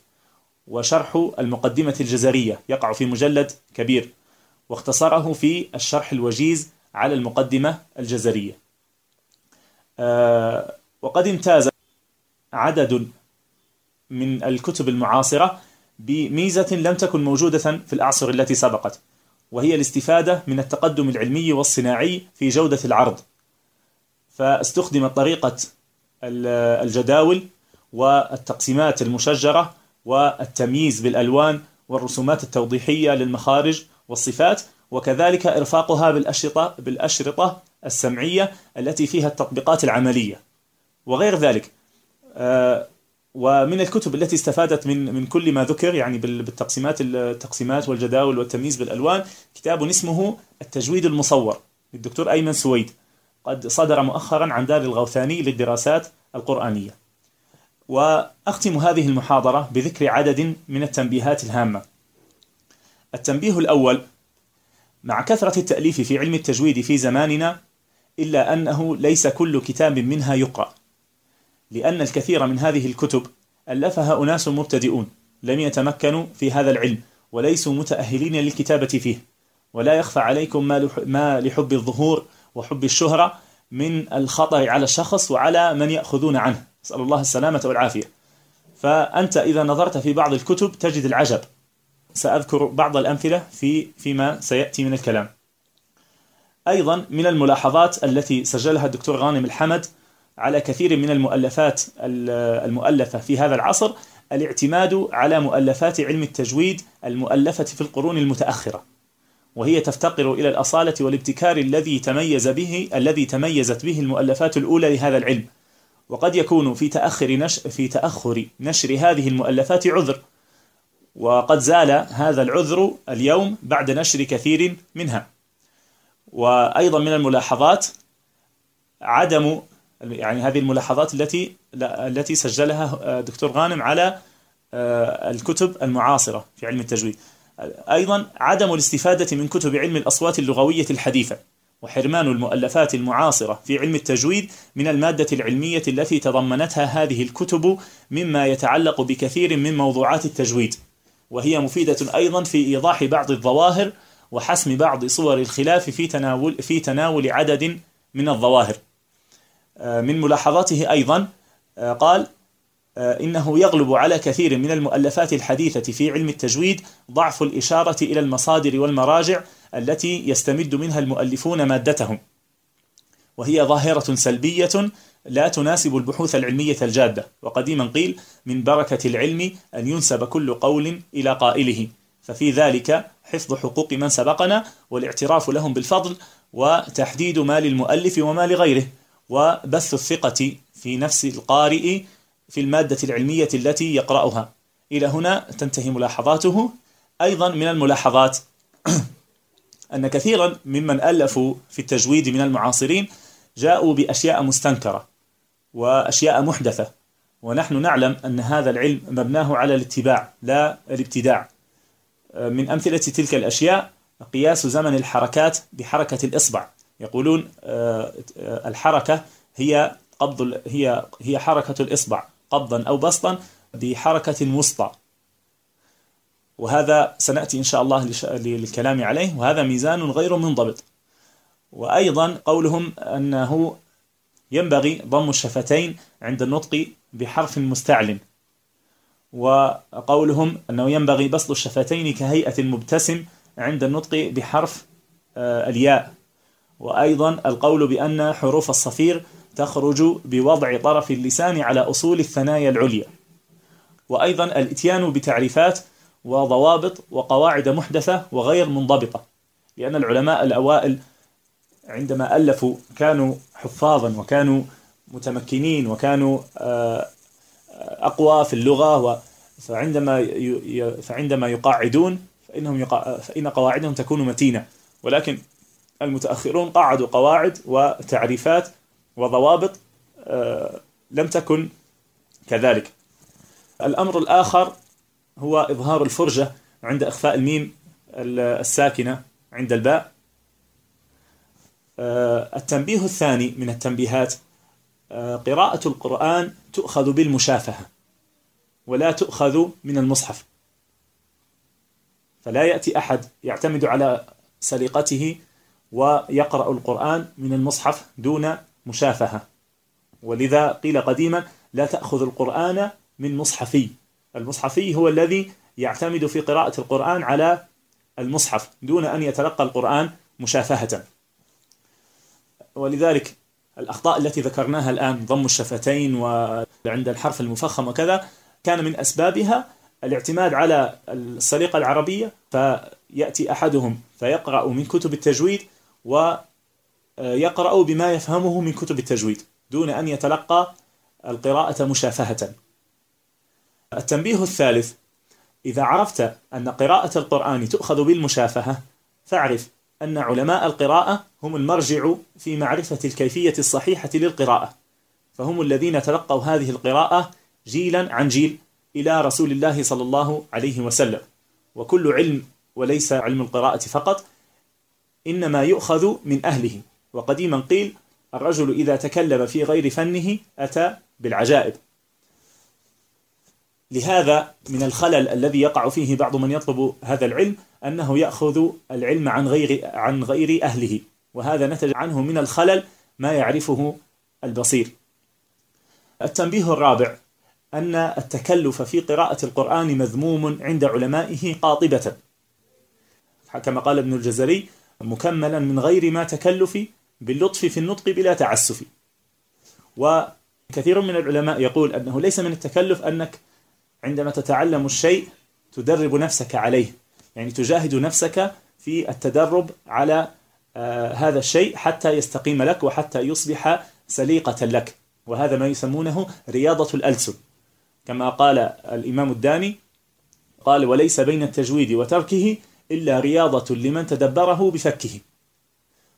وشرح المقدمة الجزرية. يقع في مجلد كبير. واختصره في الشرح الوجيز على المقدمة الجزرية. آه، وقد امتاز عدد من الكتب المعاصرة بميزة لم تكن موجودة في الأعصر التي سبقت وهي الاستفادة من التقدم العلمي والصناعي في جودة العرض. فاستخدمت طريقة الجداول والتقسيمات المشجرة والتمييز بالألوان والرسومات التوضيحية للمخارج والصفات وكذلك إرفاقها بالأشرطة, بالأشرطة السمعية التي فيها التطبيقات العملية. وغير ذلك آه، ومن الكتب التي استفادت من من كل ما ذكر يعني بالتقسيمات التقسيمات والجداول والتمييز بالألوان كتاب اسمه التجويد المصور للدكتور أيمن سويد. قد صدر مؤخرا عن دار الغوثاني للدراسات القرآنية. وأختم هذه المحاضرة بذكر عدد من التنبيهات الهامة. التنبيه الأول مع كثرة التأليف في علم التجويد في زماننا إلا أنه ليس كل كتاب منها يقرأ. لأن الكثير من هذه الكتب ألفها أناس مبتدئون لم يتمكنوا في هذا العلم وليسوا متأهلين للكتابة فيه. ولا يخفى عليكم ما لحب الظهور وحب الشهرة من الخطر على الشخص وعلى من يأخذون عنه. نسأل الله السلامة والعافية. فأنت إذا نظرت في بعض الكتب تجد العجب. سأذكر بعض الأمثلة في فيما سيأتي من الكلام. أيضا من الملاحظات التي سجلها الدكتور غانم الحمد على كثير من المؤلفات المؤلفة في هذا العصر الاعتماد على مؤلفات علم التجويد المؤلفة في القرون المتأخرة وهي تفتقر إلى الأصالة والابتكار الذي تميز به الذي تميزت به المؤلفات الأولى لهذا العلم. وقد يكون في تأخر نشر في تأخر نشر هذه المؤلفات عذر وقد زال هذا العذر اليوم بعد نشر كثير منها. وأيضا من الملاحظات عدم يعني هذه الملاحظات التي التي سجلها دكتور غانم على آه، الكتب المعاصرة في علم التجويد. أيضا عدم الاستفادة من كتب علم الأصوات اللغوية الحديثة وحرمان المؤلفات المعاصرة في علم التجويد من المادة العلمية التي تضمنتها هذه الكتب مما يتعلق بكثير من موضوعات التجويد. وهي مفيدة أيضا في إيضاح بعض الظواهر وحسم بعض صور الخلاف في تناول في تناول عدد من الظواهر. آه، من ملاحظاته أيضا آه، قال آه، إنه يغلب على كثير من المؤلفات الحديثة في علم التجويد ضعف الإشارة إلى المصادر والمراجع التي يستمد منها المؤلفون مادتهم. وهي ظاهرة سلبية لا تناسب البحوث العلمية الجادة. وقديما قيل من بركة العلم أن ينسب كل قول إلى قائله. ففي ذلك حفظ حقوق من سبقنا والاعتراف لهم بالفضل وتحديد ما للمؤلف وما لغيره. وبث الثقة في نفس القارئ في المادة العلمية التي يقرأها. إلى هنا تنتهي ملاحظاته. أيضا من الملاحظات أن كثيرا ممن ألفوا في التجويد من المعاصرين جاءوا بأشياء مستنكرة وأشياء محدثة. ونحن نعلم أن هذا العلم مبناه على الاتباع لا الابتداع. من أمثلة تلك الأشياء قياس زمن الحركات بحركة الإصبع. يقولون آه، آه، الحركة هي قبض هي هي حركة الإصبع قبضا أو بسطا بحركة وسطى وهذا سنأتي إن شاء الله للكلام عليه. وهذا ميزان غير منضبط. وأيضا قولهم أنه ينبغي ضم الشفتين عند النطق بحرف مستعل وقولهم أنه ينبغي بسط الشفتين كهيئة المبتسم عند النطق بحرف آه، الياء. وأيضا القول بأن حروف الصفير تخرج بوضع طرف اللسان على أصول الثنايا العليا وأيضا الإتيان بتعريفات وضوابط وقواعد محدثة وغير منضبطة لأن العلماء الأوائل عندما ألفوا كانوا حفاظا وكانوا متمكنين وكانوا آه، أقوى في اللغة فعندما فعندما يقاعدون فإنهم. فإن قواعدهم تكون متينة ولكن المتأخرون قعدوا قواعد وتعريفات وضوابط آه، لم تكن كذلك. الأمر الآخر هو إظهار الفرجة عند إخفاء الميم الساكنة عند الباء. آه، التنبيه الثاني من التنبيهات آه، قراءة القرآن تؤخذ بالمشافهة ولا تؤخذ من المصحف. فلا يأتي أحد يعتمد على سليقته ويقرأ القرآن من المصحف دون مشافهة. ولذا قيل قديما لا تأخذ القرآن من مصحفي. المصحفي هو الذي يعتمد في قراءة القرآن على المصحف دون أن يتلقى القرآن مشافهة. ولذلك الأخطاء التي ذكرناها الآن ضم الشفتين وعند الحرف المفخم وكذا كان من أسبابها الاعتماد على السليقة العربية. فيأتي أحدهم فيقرأ من كتب التجويد ويقرأ بما يفهمه من كتب التجويد دون أن يتلقى القراءة مشافهة. التنبيه الثالث إذا عرفت أن قراءة القرآن تؤخذ بالمشافهة فاعرف أن علماء القراءة هم المرجع في معرفة الكيفية الصحيحة للقراءة فهم الذين تلقوا هذه القراءة جيلا عن جيل إلى رسول الله صلى الله عليه وسلم. وكل علم وليس علم القراءة فقط إنما يؤخذ من أهله. وقديما قيل الرجل إذا تكلم في غير فنه أتى بالعجائب. لهذا من الخلل الذي يقع فيه بعض من يطلب هذا العلم أنه يأخذ العلم عن غير عن غير أهله. وهذا نتج عنه من الخلل ما يعرفه البصير. التنبيه الرابع أن التكلف في قراءة القرآن مذموم عند علمائه قاطبة. كما قال ابن الجزري مكملا من غير ما تكلف باللطف في النطق بلا تعسف. وكثير من العلماء يقول أنه ليس من التكلف أنك عندما تتعلم الشيء تدرب نفسك عليه. يعني تجاهد نفسك في التدرب على آه هذا الشيء حتى يستقيم لك وحتى يصبح سليقة لك. وهذا ما يسمونه رياضة الألسن. كما قال الإمام الداني قال وليس بين التجويد وتركه إلا رياضة لمن تدبره بفكه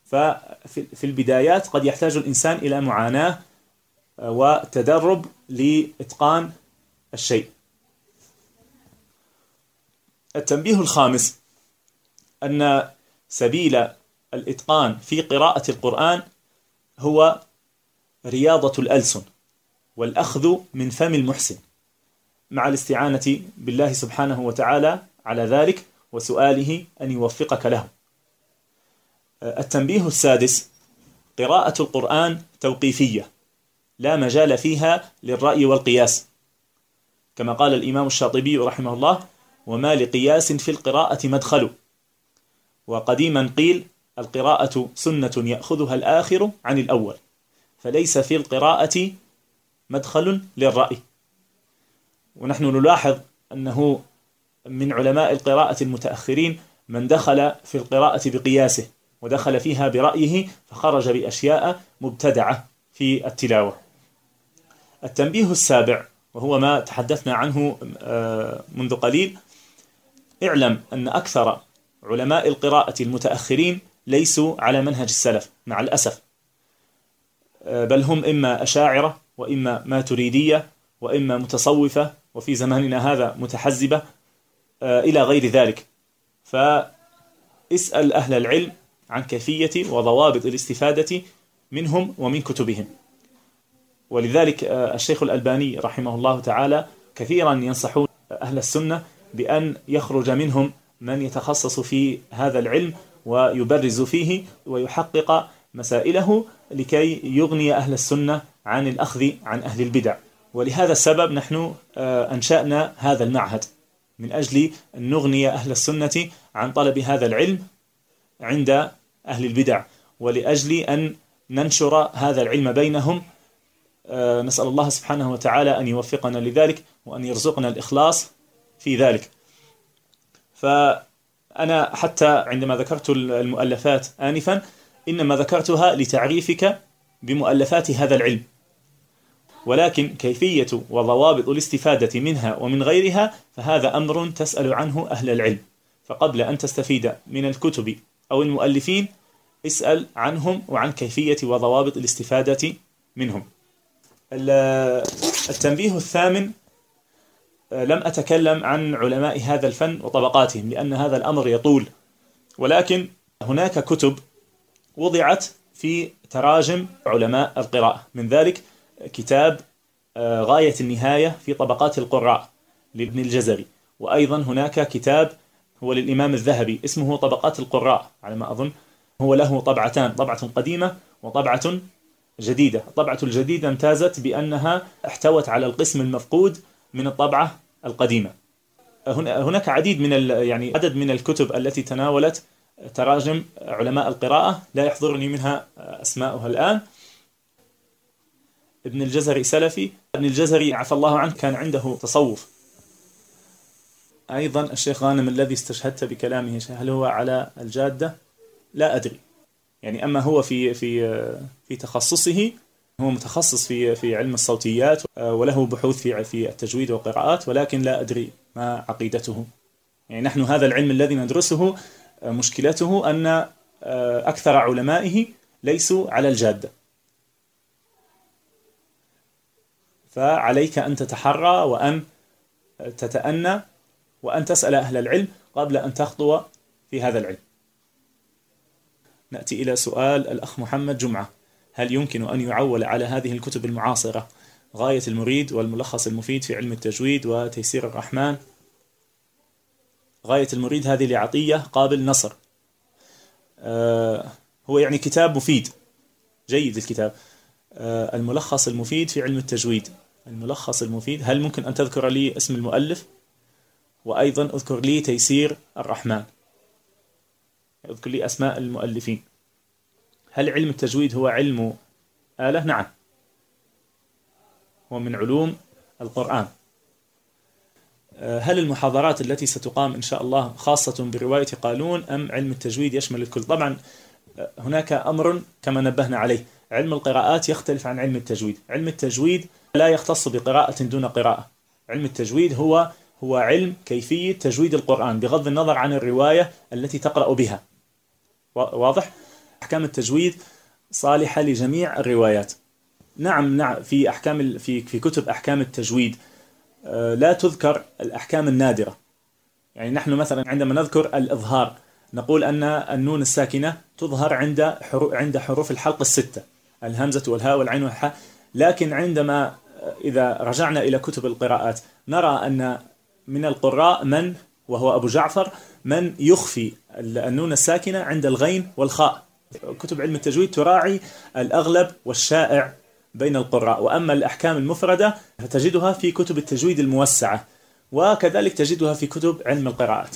ففي البدايات قد يحتاج الإنسان إلى معاناة وتدرب لإتقان الشيء. التنبيه الخامس أن سبيل الإتقان في قراءة القرآن هو رياضة الألسن والأخذ من فم المحسن مع الاستعانة بالله سبحانه وتعالى على ذلك. وسؤاله أن يوفقك له. التنبيه السادس قراءة القرآن توقيفية لا مجال فيها للرأي والقياس. كما قال الإمام الشاطبي رحمه الله وما لقياس في القراءة مدخل. وقديما قيل القراءة سنة يأخذها الآخر عن الأول فليس في القراءة مدخل للرأي. ونحن نلاحظ أنه من علماء القراءة المتأخرين من دخل في القراءة بقياسه ودخل فيها برأيه فخرج بأشياء مبتدعة في التلاوة. التنبيه السابع وهو ما تحدثنا عنه آه، منذ قليل اعلم أن أكثر علماء القراءة المتأخرين ليسوا على منهج السلف مع الأسف. آه، بل هم إما أشاعرة وإما ماتريدية وإما متصوفة وفي زماننا هذا متحزبة إلى غير ذلك. فاسأل أهل العلم عن كيفية وضوابط الاستفادة منهم ومن كتبهم. ولذلك آه، الشيخ الألباني رحمه الله تعالى كثيرا ينصحون أهل السنة بأن يخرج منهم من يتخصص في هذا العلم ويبرز فيه ويحقق مسائله لكي يغني أهل السنة عن الأخذ عن أهل البدع. ولهذا السبب نحن آه، أنشأنا هذا المعهد. من أجل أن نغني أهل السنة عن طلب هذا العلم عند أهل البدع ولأجل أن ننشر هذا العلم بينهم. آه، نسأل الله سبحانه وتعالى أن يوفقنا لذلك وأن يرزقنا الإخلاص في ذلك. فأنا حتى عندما ذكرت المؤلفات آنفا إنما ذكرتها لتعريفك بمؤلفات هذا العلم. ولكن كيفية وضوابط الاستفادة منها ومن غيرها فهذا أمر تسأل عنه أهل العلم. فقبل أن تستفيد من الكتب أو المؤلفين اسأل عنهم وعن كيفية وضوابط الاستفادة منهم. التنبيه الثامن لم أتكلم عن علماء هذا الفن وطبقاتهم لأن هذا الأمر يطول. ولكن هناك كتب وضعت في تراجم علماء القراءة. من ذلك كتاب آه، غاية النهاية في طبقات القراء لابن الجزري. وأيضا هناك كتاب هو للإمام الذهبي اسمه طبقات القراء على ما أظن هو له طبعتان طبعة قديمة وطبعة جديدة. الطبعة الجديدة امتازت بأنها احتوت على القسم المفقود من الطبعة القديمة. هناك عديد من يعني عدد من الكتب التي تناولت تراجم علماء القراءة لا يحضرني منها أسماؤها الآن. ابن الجزري سلفي. ابن الجزري عفى الله عنه كان عنده تصوف. أيضا الشيخ غانم الذي استشهدت بكلامه هل هو على الجادة؟ لا أدري. يعني أما هو في في في تخصصه هو متخصص في في علم الصوتيات وله بحوث في في التجويد والقراءات ولكن لا أدري ما عقيدته. يعني نحن هذا العلم الذي ندرسه مشكلته أن أكثر علمائه ليسوا على الجادة. فعليك أن تتحرى وأن تتأنى وأن تسأل أهل العلم قبل أن تخطو في هذا العلم. نأتي إلى سؤال الأخ محمد جمعة. هل يمكن أن يعول على هذه الكتب المعاصرة غاية المريد والملخص المفيد في علم التجويد وتيسير الرحمن؟ غاية المريد هذه لعطية قابل نصر. آه هو يعني كتاب مفيد. جيد الكتاب. آه الملخص المفيد في علم التجويد. الملخص المفيد. هل ممكن أن تذكر لي اسم المؤلف؟ وأيضا اذكر لي تيسير الرحمن. اذكر لي أسماء المؤلفين. هل علم التجويد هو علم آلة؟ نعم. هو من علوم القرآن. هل المحاضرات التي ستقام إن شاء الله خاصة برواية قالون أم علم التجويد يشمل الكل؟ طبعا هناك أمر كما نبهنا عليه. علم القراءات يختلف عن علم التجويد. علم التجويد لا يختص بقراءة دون قراءة. علم التجويد هو هو علم كيفية تجويد القرآن بغض النظر عن الرواية التي تقرأ بها. واضح؟ أحكام التجويد صالحة لجميع الروايات. نعم نعم في أحكام في في كتب أحكام التجويد آه، لا تذكر الأحكام النادرة. يعني نحن مثلا عندما نذكر الإظهار نقول أن النون الساكنة تظهر عند عند حروف الحلق الستة. الهمزة والهاء والعين والحاء. لكن عندما آه، إذا رجعنا إلى كتب القراءات نرى أن من القراء من وهو أبو جعفر من يخفي النون الساكنة عند الغين والخاء. كتب علم التجويد تراعي الأغلب والشائع بين القراء. وأما الأحكام المفردة فتجدها في كتب التجويد الموسعة وكذلك تجدها في كتب علم القراءات.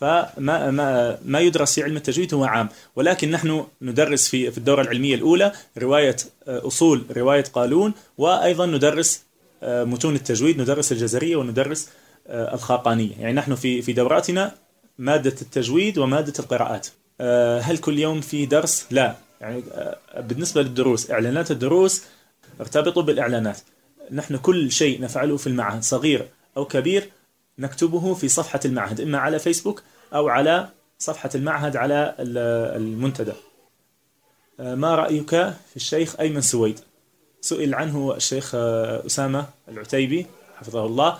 فما ما ما يدرس في علم التجويد هو عام. ولكن نحن ندرس في في الدورة العلمية الأولى رواية أصول رواية قالون وأيضا ندرس متون التجويد ندرس الجزرية وندرس الخاقانية يعني نحن في في دوراتنا مادة التجويد ومادة القراءات. هل كل يوم في درس؟ لا. يعني بالنسبة للدروس إعلانات الدروس ارتبطوا بالإعلانات. نحن كل شيء نفعله في المعهد صغير أو كبير نكتبه في صفحة المعهد إما على فيسبوك أو على صفحة المعهد على المنتدى. ما رأيك في الشيخ أيمن سويد؟ سئل عنه الشيخ أسامة العتيبي حفظه الله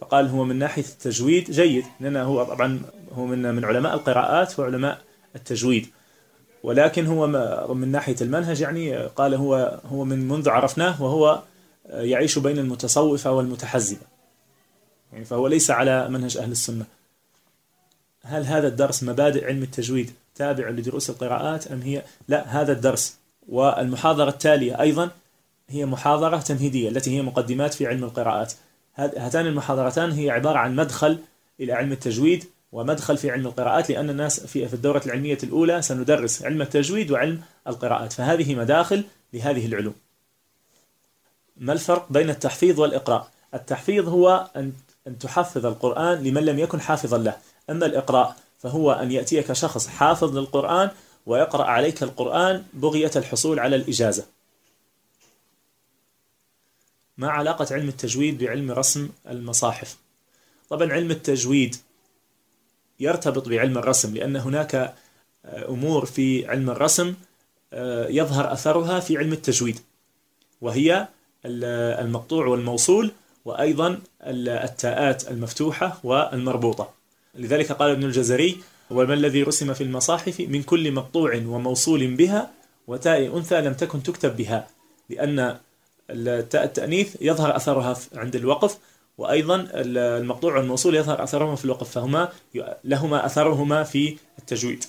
فقال هو من ناحية التجويد جيد لأنه هو طبعا هو من من علماء القراءات وعلماء التجويد. ولكن هو من ناحية المنهج يعني قال هو هو من منذ عرفناه وهو يعيش بين المتصوفة والمتحزبة. يعني فهو ليس على منهج أهل السنة. هل هذا الدرس مبادئ علم التجويد تابع لدروس القراءات أم هي؟ لا هذا الدرس. والمحاضرة التالية أيضا هي محاضرة تمهيدية التي هي مقدمات في علم القراءات. هاتان المحاضرتان هي عبارة عن مدخل إلى علم التجويد ومدخل في علم القراءات لأن الناس في الدورة العلمية الأولى سندرس علم التجويد وعلم القراءات. فهذه مداخل لهذه العلوم. ما الفرق بين التحفيظ والإقراء؟ التحفيظ هو أن أن تحفظ القرآن لمن لم يكن حافظا له. أما الإقراء فهو أن يأتيك شخص حافظ للقرآن ويقرأ عليك القرآن بغية الحصول على الإجازة. ما علاقة علم التجويد بعلم رسم المصاحف؟ طبعا علم التجويد يرتبط بعلم الرسم لأن هناك أمور في علم الرسم آه، يظهر أثرها في علم التجويد وهي المقطوع والموصول وأيضا التاءات المفتوحة والمربوطة. لذلك قال ابن الجزري وما الذي رسم في المصاحف من كل مقطوع وموصول بها وتاء أنثى لم تكن تكتب بها لأن التاء التأنيث يظهر أثرها عند الوقف وأيضا المقطوع والموصول يظهر أثرهما في الوقف فهما لهما أثرهما في التجويد.